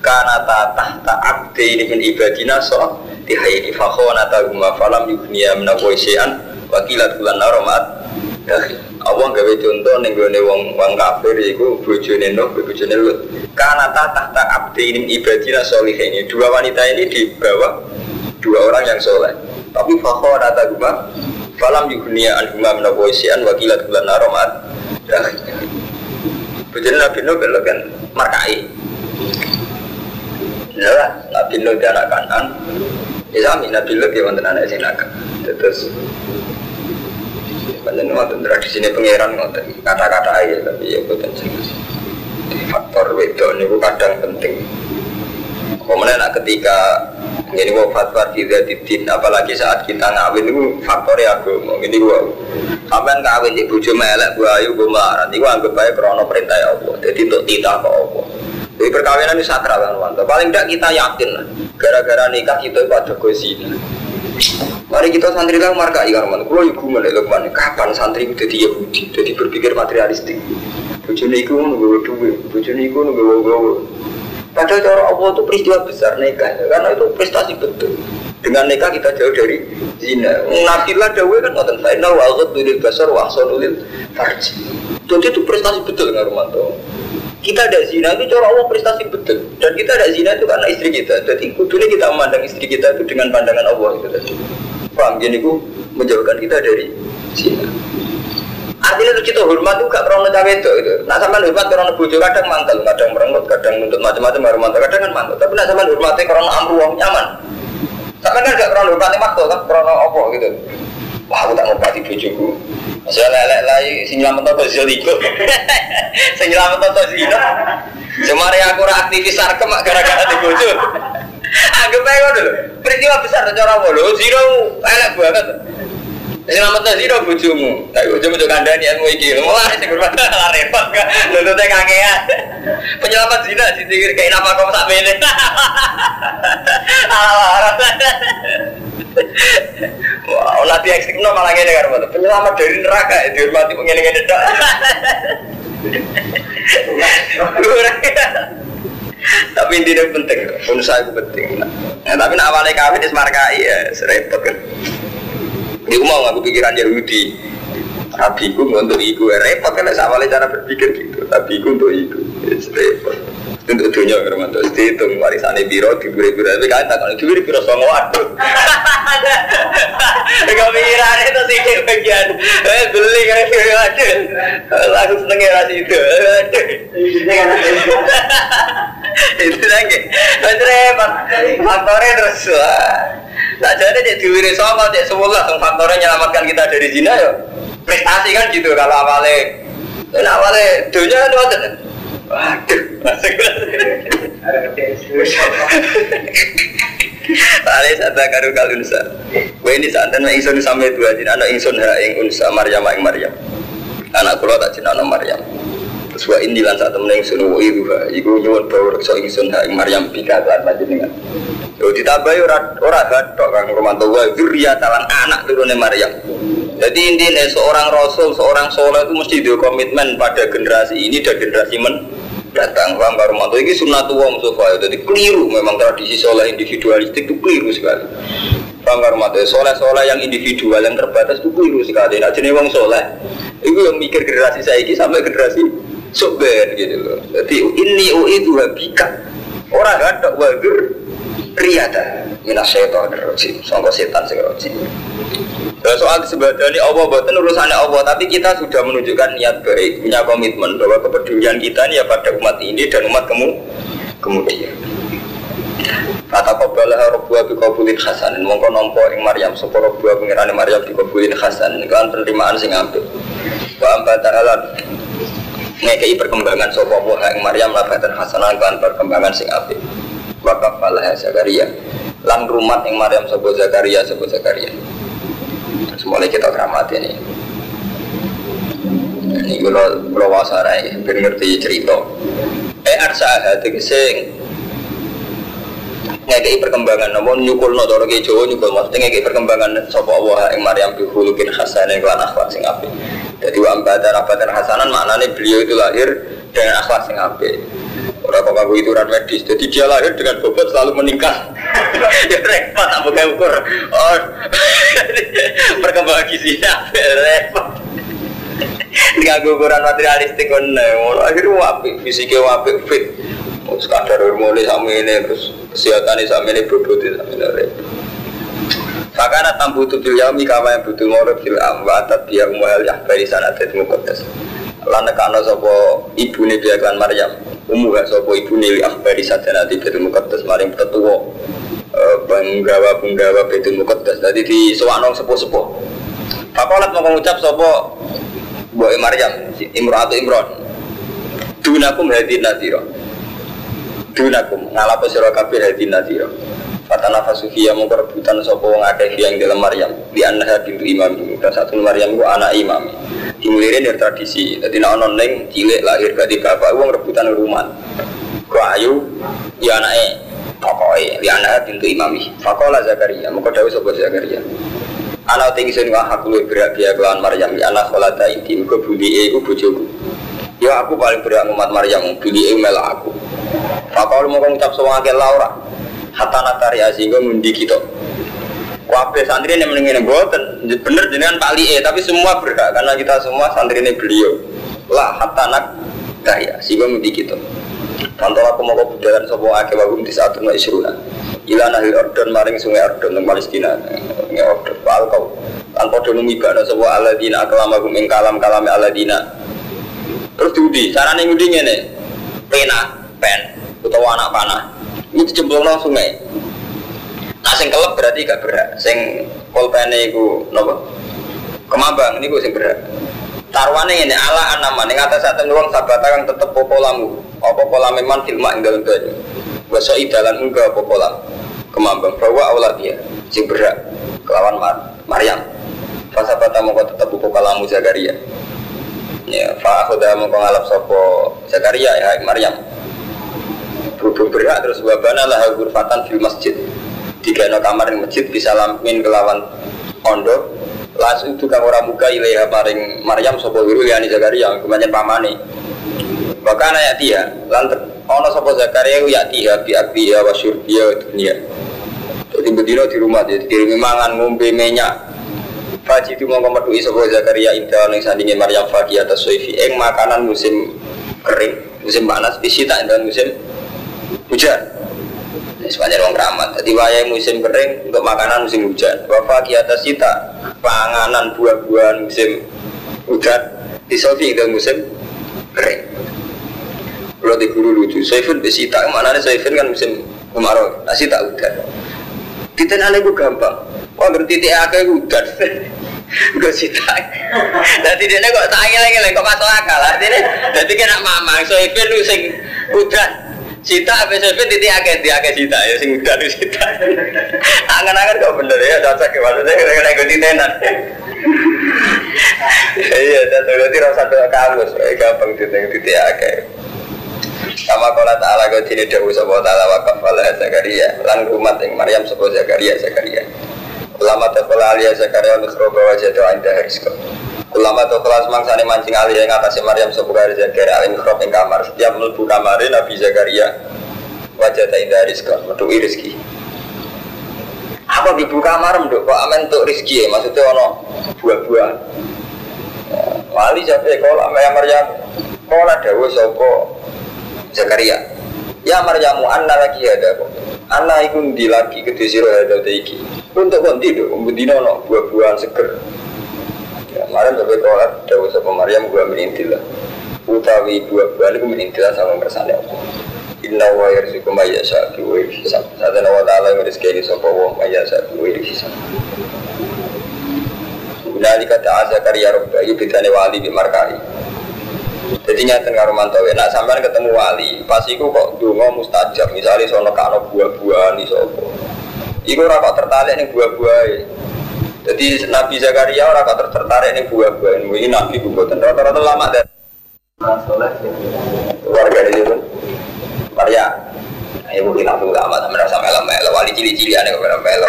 karena tahta abdi ini min ibadina so tihayini fakhona taguma falam yugniya minawai syai'an wakilat bulan naromat Allah gawe contoh ning gone wong wong kafir iku bojone Nuh bojone Lut. Karena tahta ini ibadina ini. Dua wanita ini di bawah dua orang yang soleh. Tapi fakhona taguma falam yugniya anhuma minawai syai'an wakilat bulan naromat bojone Nabi Nuh kan markai. Ya, Nabi Nuh kanan. Ya sami Nabi Nuh dia wonten anak sing nakal. Terus Banyak ngoten tradisi ini pangeran ngoten kata-kata aja tapi ya boten jelas. Faktor wedok niku kadang penting. Kemudian ketika ini gua fatwa tidak didin apalagi saat kita ngawin itu faktornya agama ini gua sampai ngawin di bujuk melek gua ayu gua marah ini gua anggap baik krono perintah Allah jadi untuk tidak ke Allah jadi perkawinan ini sakral kan. Paling tidak kita yakin lah. Gara-gara nikah kita pada zina. Mari kita santri lah marka ikan man. Kalau ibu mana mana kapan santri itu jadi Yahudi, jadi berpikir materialistik. Bujuni iku nunggu duit, bujuni iku nunggu gawe. Padahal cara Allah itu peristiwa besar nikah, karena itu prestasi betul. Dengan nikah kita jauh dari zina. Nabi lah dawe kan ngotot final wa ghadul basar wa ahsanul farji. Jadi itu prestasi betul dengan Romanto kita ada zina itu cara Allah prestasi betul dan kita ada zina itu karena istri kita jadi kudunya kita memandang istri kita itu dengan pandangan Allah itu tadi paham gini ku menjauhkan kita dari zina artinya itu kita hormat itu gak pernah itu itu nah sama hormat karena bojo kadang mantel kadang merengut kadang untuk macam-macam baru mantel kadang kan mantel tapi nah sama hormatnya karena amru nyaman sama kan gak pernah hormatnya makto kan karena apa gitu wah aku tak ngobati bojoku saya lelek lagi sing nyelamet apa zeliku sing nyelamet apa zino semari aku aktivis sarkem gara-gara di bojo anggap aja dulu peristiwa besar cara apa lho zino elek banget Selamat nasi dong bujumu. Tapi bujumu tuh kandani ilmu iki. Mulai sing kurban lah repot kan. Nuntutnya kakean. Penyelamat zina sih kayak apa kau tak milih. Alah, Wah, dia ekstrim malah ngene kan penyelamat dari neraka ya dihormati ngene-ngene tok. Tapi intinya penting, unsa itu penting. Nah, tapi nak awalnya kawin di markai ya serempet kan. Iku mau ngaku pikiran Yahudi. Tapi ku untuk iku ya repot kan awalnya cara berpikir gitu. Tapi ku untuk iku ya repot. Untuk dunia kerman terus dihitung warisannya biro diberi biro tapi kan tak kalau diberi biro sama waduh. Kau pikiran itu sih bagian eh beli kan biro waduh langsung senengnya rasi itu. Itu lagi, repot. Faktornya terus. Tak jadi dia diwiri sama dia semua langsung faktornya menyelamatkan kita dari zina ya. Prestasi kan gitu kalau awalnya, awalnya dunia kan Waduh, Tali sata karu kalunsa. Wah ini saat dan ingsun sampai dua jin anak ingsun ha ing unsa Maryam ing Maryam. Anak kula tak anak Maryam. Terus wa indi lan saat temen ingsun wa ibu ha iku nyuwun bawa reksa ingsun ha ing Maryam pika lan panjenengan. Yo ditambahi ora ora wa zuriyatan anak turune Maryam. Jadi intinya seorang rasul, seorang soleh itu mesti dia komitmen pada generasi ini dan generasi men datang. Paham baru mantu ini sunnatullah musufa jadi keliru. Memang tradisi soleh individualistik itu keliru sekali. Paham baru mantu soleh soleh yang individual yang terbatas itu keliru sekali. Nah jenis wong soleh itu yang mikir generasi saya ini sampai generasi sober gitu loh. Jadi ini u itu habika orang ada wagur kriyata minas syaitan rojim. Sangka setan sing Nah, soal sebadani Allah buatan urusannya Allah, tapi kita sudah menunjukkan niat baik, punya komitmen bahwa kepedulian kita ini ya pada umat ini dan umat kamu kemudian. Kata kabalah Rabbuha bi qabulin hasanin mongko nampa ing Maryam sapa Rabbuha pengirane Maryam bi qabulin hasan kan penerimaan sing apik. Wa amba ta'ala ngekei perkembangan sapa Allah ing Maryam labatan hasanan kan perkembangan sing apik. Wa kafalah Zakaria lan rumat ing Maryam Zakaria sapa Zakaria. Semuanya kita keramat ini. Ini kalau kalau wasarai, biar ngerti cerita. Eh arsa hati kesing ngekei perkembangan namun nyukul no doro Jawa nyukul maksudnya ngekei perkembangan sapa Allah yang Maryam bi khuluqin hasanin kelan akhlak sing apik. Jadi wa ambatan abatan hasanan maknanya beliau itu lahir dengan akhlak sing apik. Orang kok itu ituran medis, jadi dia lahir dengan bobot selalu meningkat. ya repot, tak buka ukur. Oh, perkembangan gizinya repot. Nggak ukuran materialistik kan, akhirnya wapi, fisiknya wapi, fit. Sekadar hormonnya sama ini, terus kesehatannya sama ini, bobotnya sama ini repot. Fakana tambu tu bil yaumi kama yang butuh ngorok fil amwatat biya umuhal yahbari sanat itu mukodas. Lan nekano sapa ibune biya kan Maryam umuha sopo ibu nili akhbari saja nanti betul mukaddas maring tetua penggawa penggawa betul mukaddas jadi di sowanong sepo sepo Fakolat mau mengucap sopo Boy Maryam Imro atau Imron? Dunakum hadi nadiro Dunakum ngalapo sira kabeh nadiro Fatana fasuhiya mau rebutan sopo ngakeh yang dalam Maryam. Di anak bintu imam. Dan satu Maryam ku anak imam. Dimulirin dari tradisi. Jadi nak neng cilik lahir gak bapak uang rebutan rumah. Ayu? Ya anaknya pokoknya di anak pintu imami fakola Zakaria. Dawu sobat Zakaria. Anak tinggi sini wah aku lebih berat dia kelawan Maryam. Ya anak kolata inti muka budi aku bujuku ya aku paling berat umat Maryam. Budi mela aku. Fakola mau ngucap sama akil Laura hatta natari sehingga mundi kita Wabe santri ini mendingin buatan bener dengan Pak Lie tapi semua berhak karena kita semua santri ini beliau. Lah hatta nak daya sehingga mudi kita Pantau aku mau kebudaran sebuah ake wagum di saat rumah isruna. Ila nahil ordon maring sungai ordon di Palestina. Sungai ordon Pal kau Tanpa dono mibana sebuah aladina Akalama gum ing kalam kalame aladina. Terus diudi Caranya ngudi ngene. Pena Pen Utawa anak panah Ini dijemplung sungai Nah sing kelep berarti gak berat. Sing pulpene iku napa? Kemambang niku sing berat. Tarwane ini ala anaman ing atas atas wong sabata kang tetep popolamu. Apa polame man filma ing dalem banyu. Wasa idalan enggak apa polam. Kemambang bahwa Allah dia sing berat kelawan Mar Maryam. Fasabata mongko tetep popolamu Zakaria. Ya, fa akhoda mongko ngalap sapa Zakaria ya Maryam. Berhubung berat terus wabana lah gurfatan fil masjid. Tiga no kamar yang masjid bisa lamin kelawan ondo langsung itu kang orang buka ilaiha maring Maryam sapa wiru yani Zakaria kemudian pamane. Bahkan ayat dia lantar ono sapa Zakaria ya dia bi akbiya wa syurbiya dunia. Jadi bedino di rumah dia dikirimi mangan ngombe minyak. Faji itu mau memeduhi sebuah Zakaria indah yang sandingin Maryam Fagi atas Soifi Eng makanan musim kering Musim panas Bisita dan musim hujan. Sepanjang orang keramat. Jadi wayai musim kering untuk makanan musim hujan. Wafa atas sita panganan buah-buahan musim hujan. Di sofi itu musim kering. Kalau di guru lucu Saifun sita. Mana nih Saifun kan musim kemarau. Nasi tak hujan. Kita nanya gue gampang. Wah berarti dia agak hujan? Gue sita. Jadi dia kok tanya lagi kok masuk akal. Jadi kena mamang lu sing hujan Cita PSP titik akeh di akeh cita ya sing udah di cita. Angan-angan kok bener ya cocok ya maksudnya kena ikuti tenan. Iya, dan berarti rasa doa kamus, gampang titik titik akeh. Sama kola ta'ala kau tini dawu sebuah ta'ala wakaf ala Zakaria Lan umat yang Maryam sebuah Zakaria Zakaria Ulama tekola alia Zakaria Nusro bawa jatuh indah rizko Ulama atau kelas mangsane mancing alih yang atas Maryam sebuah Zakaria alim mikrof yang kamar. Setiap melebu kamarin Nabi Zakaria wajah tak indah rizki Metu rizki. Apa di buka kamar menduk kok amen untuk rizki ya? Maksudnya ono buah-buah Wali siapa ya kalau Maryam. Kola dawu sopo Zakaria. Ya Maryamu anna lagi ada kok. Anna iku lagi kedhe sira ada iki? Untuk konti lho mbendina ono buah-buahan seger. Ya, kemarin sampai kolat Dawa sama Maryam gua merintil lah. Utawi buah-buahan itu merintil sama kersane Allah. Inna wa yarzuku maya sa'bi wa hisab. Sadana wa ta'ala yang rezeki ini sopa wa maya sa'bi wa hisab. Nali kata Azakaria Rabba Itu bedanya wali di markari. Jadi nyata karo mantawe Nak sampean ketemu wali Pas iku kok dungo mustajab Misalnya sono kano buah-buahan di sopo Iku rapat tertarik nih buah-buah jadi Nabi Zakaria orang kata tertarik ini buah-buah ini Nabi buatan rata-rata lama dan warga di situ. Maria Ayo mungkin aku lama sama merasa melo-melo wali cili-cili aneh kok melo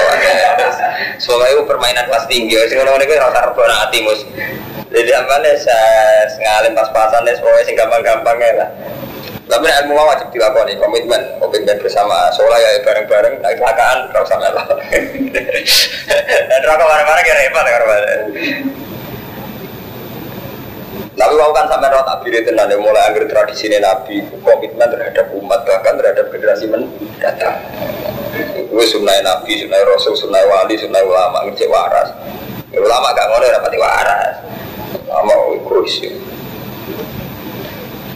Semoga itu permainan kelas tinggi. Sih kalau ini rata rebana mus. Jadi apa nih saya ngalim pas-pasan nih semuanya sing gampang-gampang lah tapi ilmu wajib dilakoni komitmen komitmen bersama. Soalnya ya bareng-bareng naik kecelakaan terus sama lah dan rokok bareng-bareng ya repot ya tapi kau kan sampai roh takbir itu nanti mulai akhir tradisi nabi komitmen terhadap umat bahkan terhadap generasi mendatang gue sunnah nabi sunnah rasul sunnah wali sunnah ulama ngecek waras. Ulama gak ngono rapati waras. Mau ikut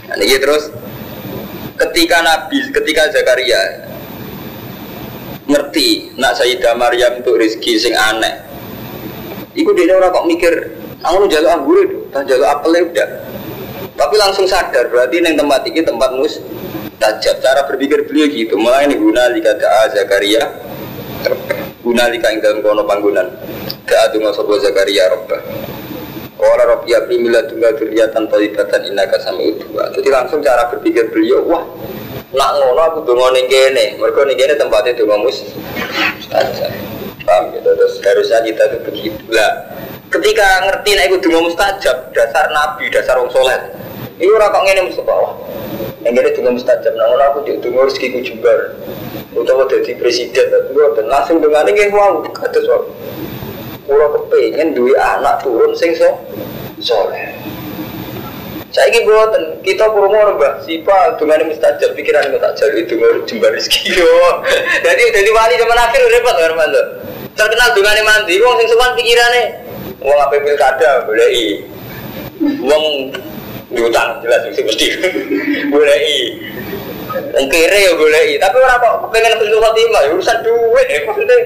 Nah, ini terus ketika Nabi, ketika Zakaria ngerti nak Sayyidah Maryam untuk rezeki sing aneh. Iku dia orang kok mikir, aku jalur anggur itu, tak jalur apel udah. Tapi langsung sadar berarti neng tempat ini tempat mus tajab. Cara berpikir beliau gitu. Mulai ini guna jika doa Zakaria, guna jika ing dalam kono panggunan. Doa tunggu Zakaria Robbah. Orang Robi Abdi Mila Tunggal Duriatan Tolibatan Inaka Sami Udua. Jadi langsung cara berpikir beliau Wah, nak ngono aku dungo ning kene. Mereka ning kene tempatnya dungo mus Paham gitu Terus harusnya kita itu begitu. Lah Ketika ngerti nak ikut dungo mustajab Dasar Nabi, dasar orang soleh Ini orang kok ngene mesti bawah Yang kene dungo mustajab Nah ngono aku dungo rezeki ku jembar. Utawa jadi presiden Dan langsung dengan ini wow Kata suatu Kulo kepengen dua anak turun sing so soleh. Saya ini buatan kita kurang mbak siapa dengan mustajab pikiran mustajab itu jembar rezeki. Jadi jadi wali zaman akhir repot kan mantu. Terkenal dengan mandi, wong sing sowan pikirane wong apa pilkada boleh i. Wong diutang jelas sih mesti boleh i. Wong kere ya boleh i. Tapi orang kok kepengen bentuk khotimah ya urusan duit ya maksudnya.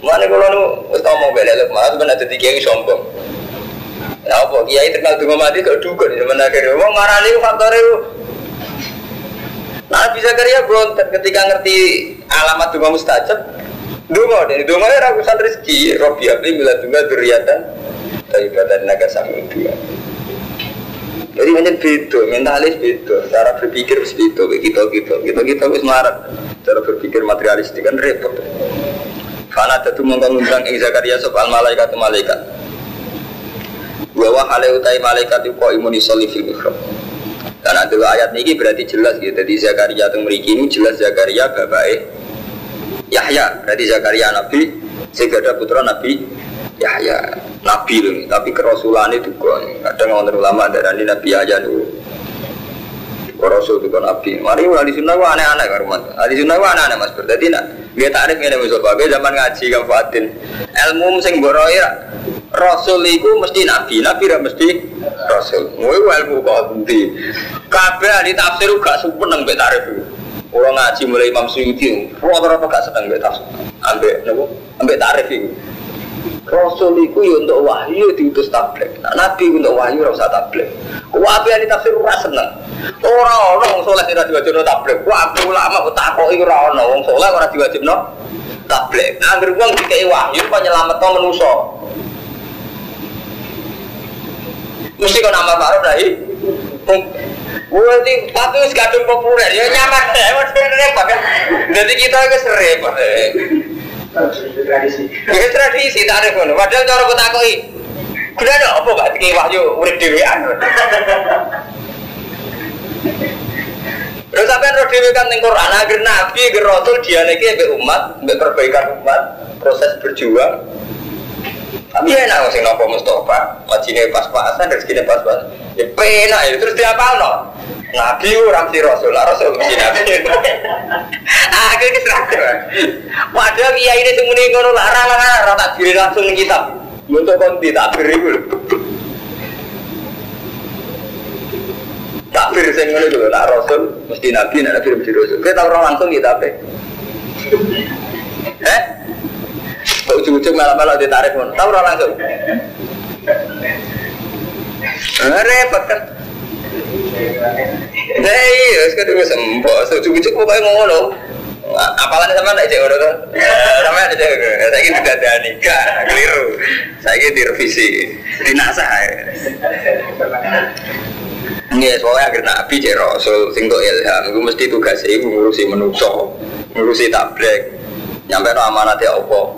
Mana kalau nu wis ngomong bela malah sebenarnya jadi kiai sombong. Ya apa kiai terkenal dengan mati kok dukun zaman akhir. Wong faktor itu. Nah bisa kerja berontak ketika ngerti alamat dunga mustajab. Dunga dan dunga ya ragusan rezeki. Robi abdi bila dunga duriatan. Tapi badan naga sami dua. Jadi macam beda, mentalis beda, cara berpikir beda, kita kita kita kita harus marah, cara berpikir materialistik kan repot. Karena dadu mongko ngundang ing Zakaria sapa malaikat malaikat. Wa hale utai malaikat iku imun isolli fil mihrab. Dan ada ayat ini berarti jelas gitu. Jadi Zakaria itu meriki ini jelas Zakaria bapak Yahya. Berarti Zakaria Nabi, ada putra Nabi Yahya. Nabi loh, tapi kerasulan itu kan. Kadang orang ulama dari Nabi Yahya dulu. Rasul itu kan Nabi. Mari di sunnah gua aneh-aneh kan rumah. Di sunnah gua aneh-aneh mas. Berarti nak dia tarik ini misal bagai zaman ngaji kan Fatin. Ilmu sing boroi Rasul itu mesti Nabi, Nabi tidak mesti Rasul. Gue ilmu kok nanti. Kabeh di tafsir gak seneng mbek tarif itu. Orang ngaji mulai Imam Suyuti, rata-rata gak seneng mbek tafsir. Ambek nopo? Ambek tarif itu. Rasul itu ya untuk wahyu diutus tablet. Nah, Nabi untuk wahyu rasa tablet. Yang tafsir ora seneng. Ora ono wong saleh ora diwajibno tablet. Wabi ulama kok takoki ora ono wong saleh ora diwajibno tablet. Nah, anggere wong dikai wahyu kok nyelametno manusa. Mesti kok nama dari Gue ini tapi wis kadung populer ya nyaman deh, repot kan. Jadi kita itu repot. Tradisi. Ya tradisi tak ada kono. Padahal cara kok takoki. Kudu ada apa gak dikei wahyu urip dhewean. Terus sampean roh dhewe kan ning Quran agar nabi agar rasul dianeke mbek umat, mbek perbaikan umat, proses berjuang. Tapi enak sing nopo Mustafa, wajine pas-pasan, rezekinya pas-pasan. Ya penak ya terus diapalno. Nabi orang si Rasul, Rasul mesti Nabi. Aku ini seragam. Padahal iya ini semuanya ngono larang larang tak diri langsung nih kitab. Untuk konti takbir itu. Takbir sing ngono lho, nak Rasul mesti Nabi, nak Nabi mesti Rasul. Kita tahu orang langsung kita apa? Eh? Ujung-ujung malah-malah ditarik pun. Tahu orang langsung? Repot kan? Nah iya, sekarang gue sempok, ujung-ujung pokoknya ngono. Apalan sama anak cewek itu, sama ada cewek. Saya ini tidak ada nikah, keliru. Saya ini direvisi, dinasah. Nggak, soalnya akhir nabi cek rasul sing ilham, gue mesti tugas ibu ngurusi menuso, ngurusi tablet, nyampe no amanat ya opo.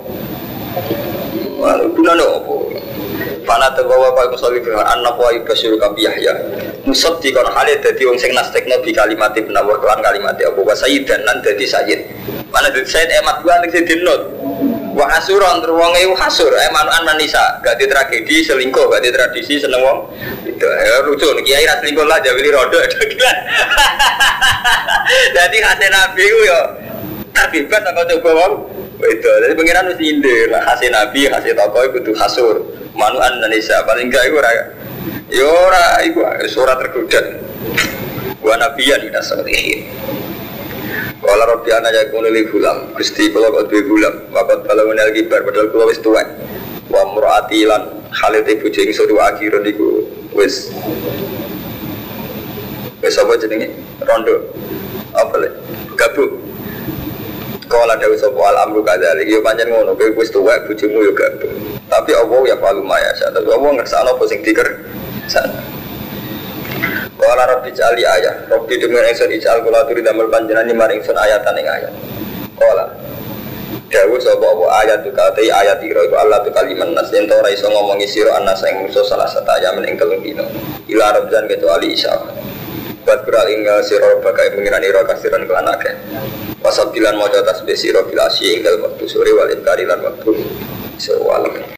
Wah, guna no opo. Fana terbawa pak musolli fi anak wa ibasyiru kabi Yahya. Musab di kon halid dadi wong sing nastekno bi kalimat ibn wa kelan kalimat Abu Bakar Sayyid nan dadi sayyid. Mana dadi sayyid emat gua ning sing dinut. Wa hasuran ter wong e hasur emanuan manisa, gak di tragedi selingkuh, gak di tradisi seneng wong. Itu ya lucu nih kiai ra selingkuh lah jawili rodo. Jadi hasil nabi yo terbibat apa coba wong. Itu, jadi pengiran mesti indir lah hasil nabi, hasil tokoh itu hasur. Manuan Indonesia paling enggak itu ora yo ora iku surat tergoda. Wa nabiyan ila salihin. Wala rabbi ana ya kono li gulam. Gusti kula kok duwe gulam. Wakat kalau menel kibar padahal kula wis tuwek. Wa murati lan halite bojo ingsun wa akhirun iku wis wis apa jenenge? Rondo. Apa le? Gabung. Kala dewe sapa al amru kadzalik yo pancen ngono kowe wis tuwek bojomu yo gabung. Tapi Allah ya palu maya. Tapi Allah ngersakno apa sing diker. Kala rabbi jali ayat. Rabbi dengan ingsun ijal kula turi damel panjenengan ni maring ingsun ayatan ing ayat. Kala Dawu sapa apa ayat tu kate ayat ira iku Allah tu kaliman nas yen ora iso ngomongi sira anas ing musuh salah satu ayat ing telung dino. Ila rabban kecuali isya. Buat beral inggal sira bagai mengirani ira kasiran kelan akeh. Wasabilan mojo tasbih sira bil asyi ing dalem wektu sore wal inkari lan wektu sewalam.